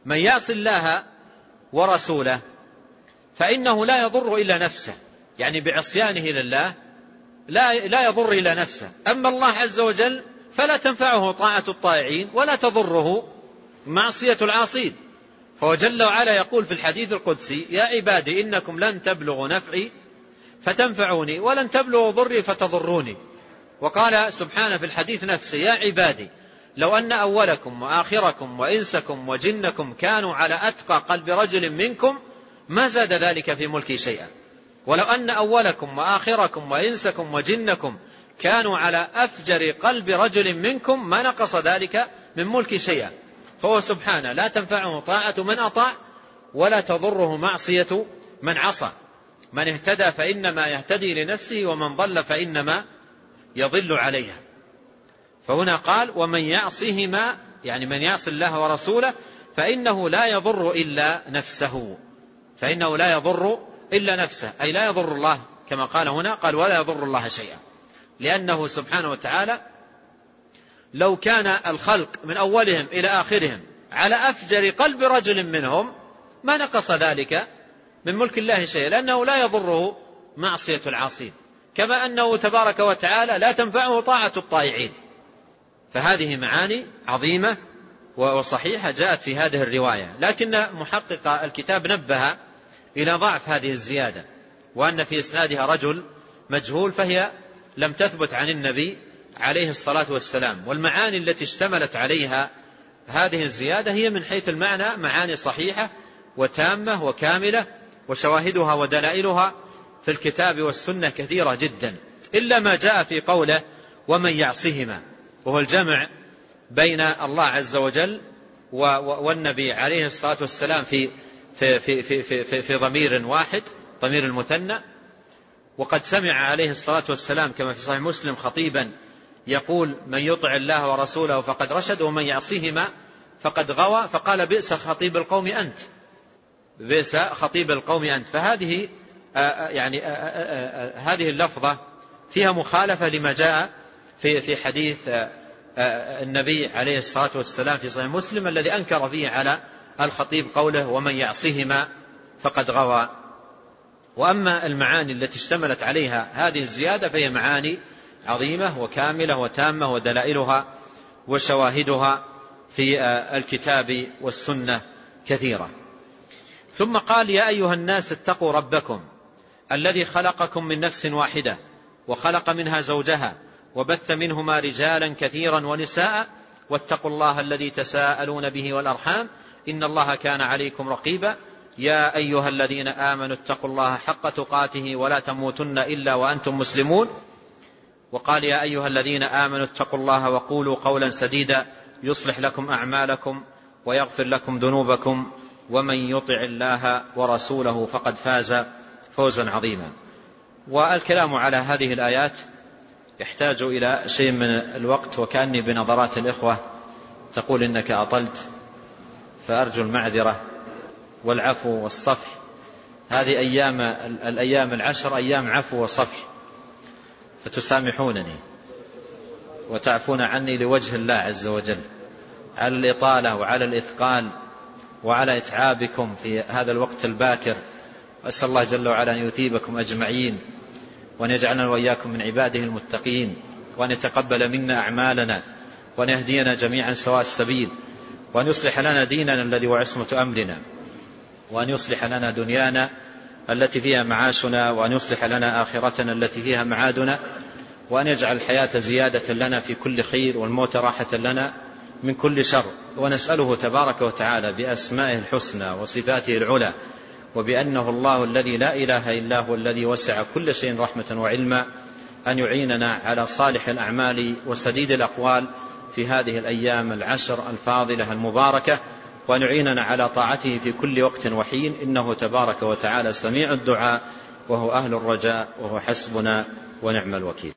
من يعص الله ورسوله فإنه لا يضر إلا نفسه يعني بعصيانه لله لا لا يضر إلا نفسه. أما الله عز وجل فلا تنفعه طاعة الطائعين ولا تضره معصية العاصين. فهو جل وعلا يقول في الحديث القدسي يا عبادي إنكم لن تبلغوا نفعي فتنفعوني ولن تبلغوا ضري فتضروني. وقال سبحانه في الحديث نفسه يا عبادي لو أن أولكم وآخركم وإنسكم وجنكم كانوا على أتقى قلب رجل منكم ما زاد ذلك في ملكي شيئا. ولو أن أولكم وآخركم وإنسكم وجنكم كانوا على أفجر قلب رجل منكم ما نقص ذلك من ملكي شيئا. فهو سبحانه لا تنفعه طاعة من أطاع ولا تضره معصية من عصى. من اهتدى فإنما يهتدي لنفسه ومن ضل فإنما يضل عليها. فهنا قال ومن يعصهما يعني من يعصي الله ورسوله فإنه لا يضر إلا نفسه. فإنه لا يضر إلا نفسه أي لا يضر الله كما قال هنا قال ولا يضر الله شيئا. لأنه سبحانه وتعالى لو كان الخلق من أولهم إلى آخرهم على أفجر قلب رجل منهم ما نقص ذلك من ملك الله شيئا لأنه لا يضره معصية العاصين. كما أنه تبارك وتعالى لا تنفعه طاعة الطائعين. فهذه معاني عظيمة وصحيحة جاءت في هذه الرواية. لكن محقق الكتاب نبه إلى ضعف هذه الزيادة وأن في إسنادها رجل مجهول فهي لم تثبت عن النبي عليه الصلاة والسلام. والمعاني التي اشتملت عليها هذه الزيادة هي من حيث المعنى معاني صحيحة وتامة وكاملة وشواهدها ودلائلها في الكتاب والسنة كثيرة جدا. إلا ما جاء في قوله ومن يعصهما وهو الجمع بين الله عز وجل والنبي عليه الصلاة والسلام في في في في في, في, في ضمير واحد ضمير المثنى. وقد سمع عليه الصلاة والسلام كما في صحيح مسلم خطيبا يقول من يطع الله ورسوله فقد رشد ومن يعصيهما فقد غوى. فقال بئس خطيب القوم أنت. بئس خطيب القوم أنت. فهذه يعني هذه اللفظة فيها مخالفة لما جاء في في حديث النبي عليه الصلاة والسلام في صحيح مسلم الذي أنكر فيه على الخطيب قوله ومن يعصهما فقد غوى. وأما المعاني التي اشتملت عليها هذه الزيادة فهي معاني عظيمة وكاملة وتامة ودلائلها وشواهدها في الكتاب والسنة كثيرة. ثم قال يا أيها الناس اتقوا ربكم الذي خلقكم من نفس واحدة وخلق منها زوجها وبث منهما رجالا كثيرا ونساء واتقوا الله الذي تساءلون به والأرحام إن الله كان عليكم رقيبا. يا أيها الذين آمنوا اتقوا الله حق تقاته ولا تموتن إلا وأنتم مسلمون. وقال يا أيها الذين آمنوا اتقوا الله وقولوا قولا سديدا يصلح لكم أعمالكم ويغفر لكم ذنوبكم ومن يطع الله ورسوله فقد فاز فوزا عظيما. والكلام على هذه الآيات يحتاج إلى شيء من الوقت وكأني بنظرات الإخوة تقول إنك أطلت فأرجو المعذرة والعفو والصفح. هذه أيام الأيام العشر أيام عفو وصفح. فتسامحونني وتعفون عني لوجه الله عز وجل. على الإطالة وعلى الإثقال وعلى إتعابكم في هذا الوقت الباكر. وأسأل الله جل وعلا أن يثيبكم أجمعين وأن يجعلنا وإياكم من عباده المتقين وأن يتقبل منا أعمالنا وأن يهدينا جميعا سواء السبيل وأن يصلح لنا ديننا الذي هو عصمة أمرنا وأن يصلح لنا دنيانا التي فيها معاشنا وأن يصلح لنا آخرتنا التي فيها معادنا وأن يجعل الحياة زيادة لنا في كل خير والموت راحة لنا من كل شر. ونسأله تبارك وتعالى بأسمائه الحسنى وصفاته العلى وبأنه الله الذي لا إله إلا هو الذي وسع كل شيء رحمة وعلما أن يعيننا على صالح الأعمال وسديد الأقوال في هذه الأيام العشر الفاضلة المباركة. وأن يعيننا على طاعته في كل وقت وحين. إنه تبارك وتعالى سميع الدعاء وهو أهل الرجاء وهو حسبنا ونعم الوكيل.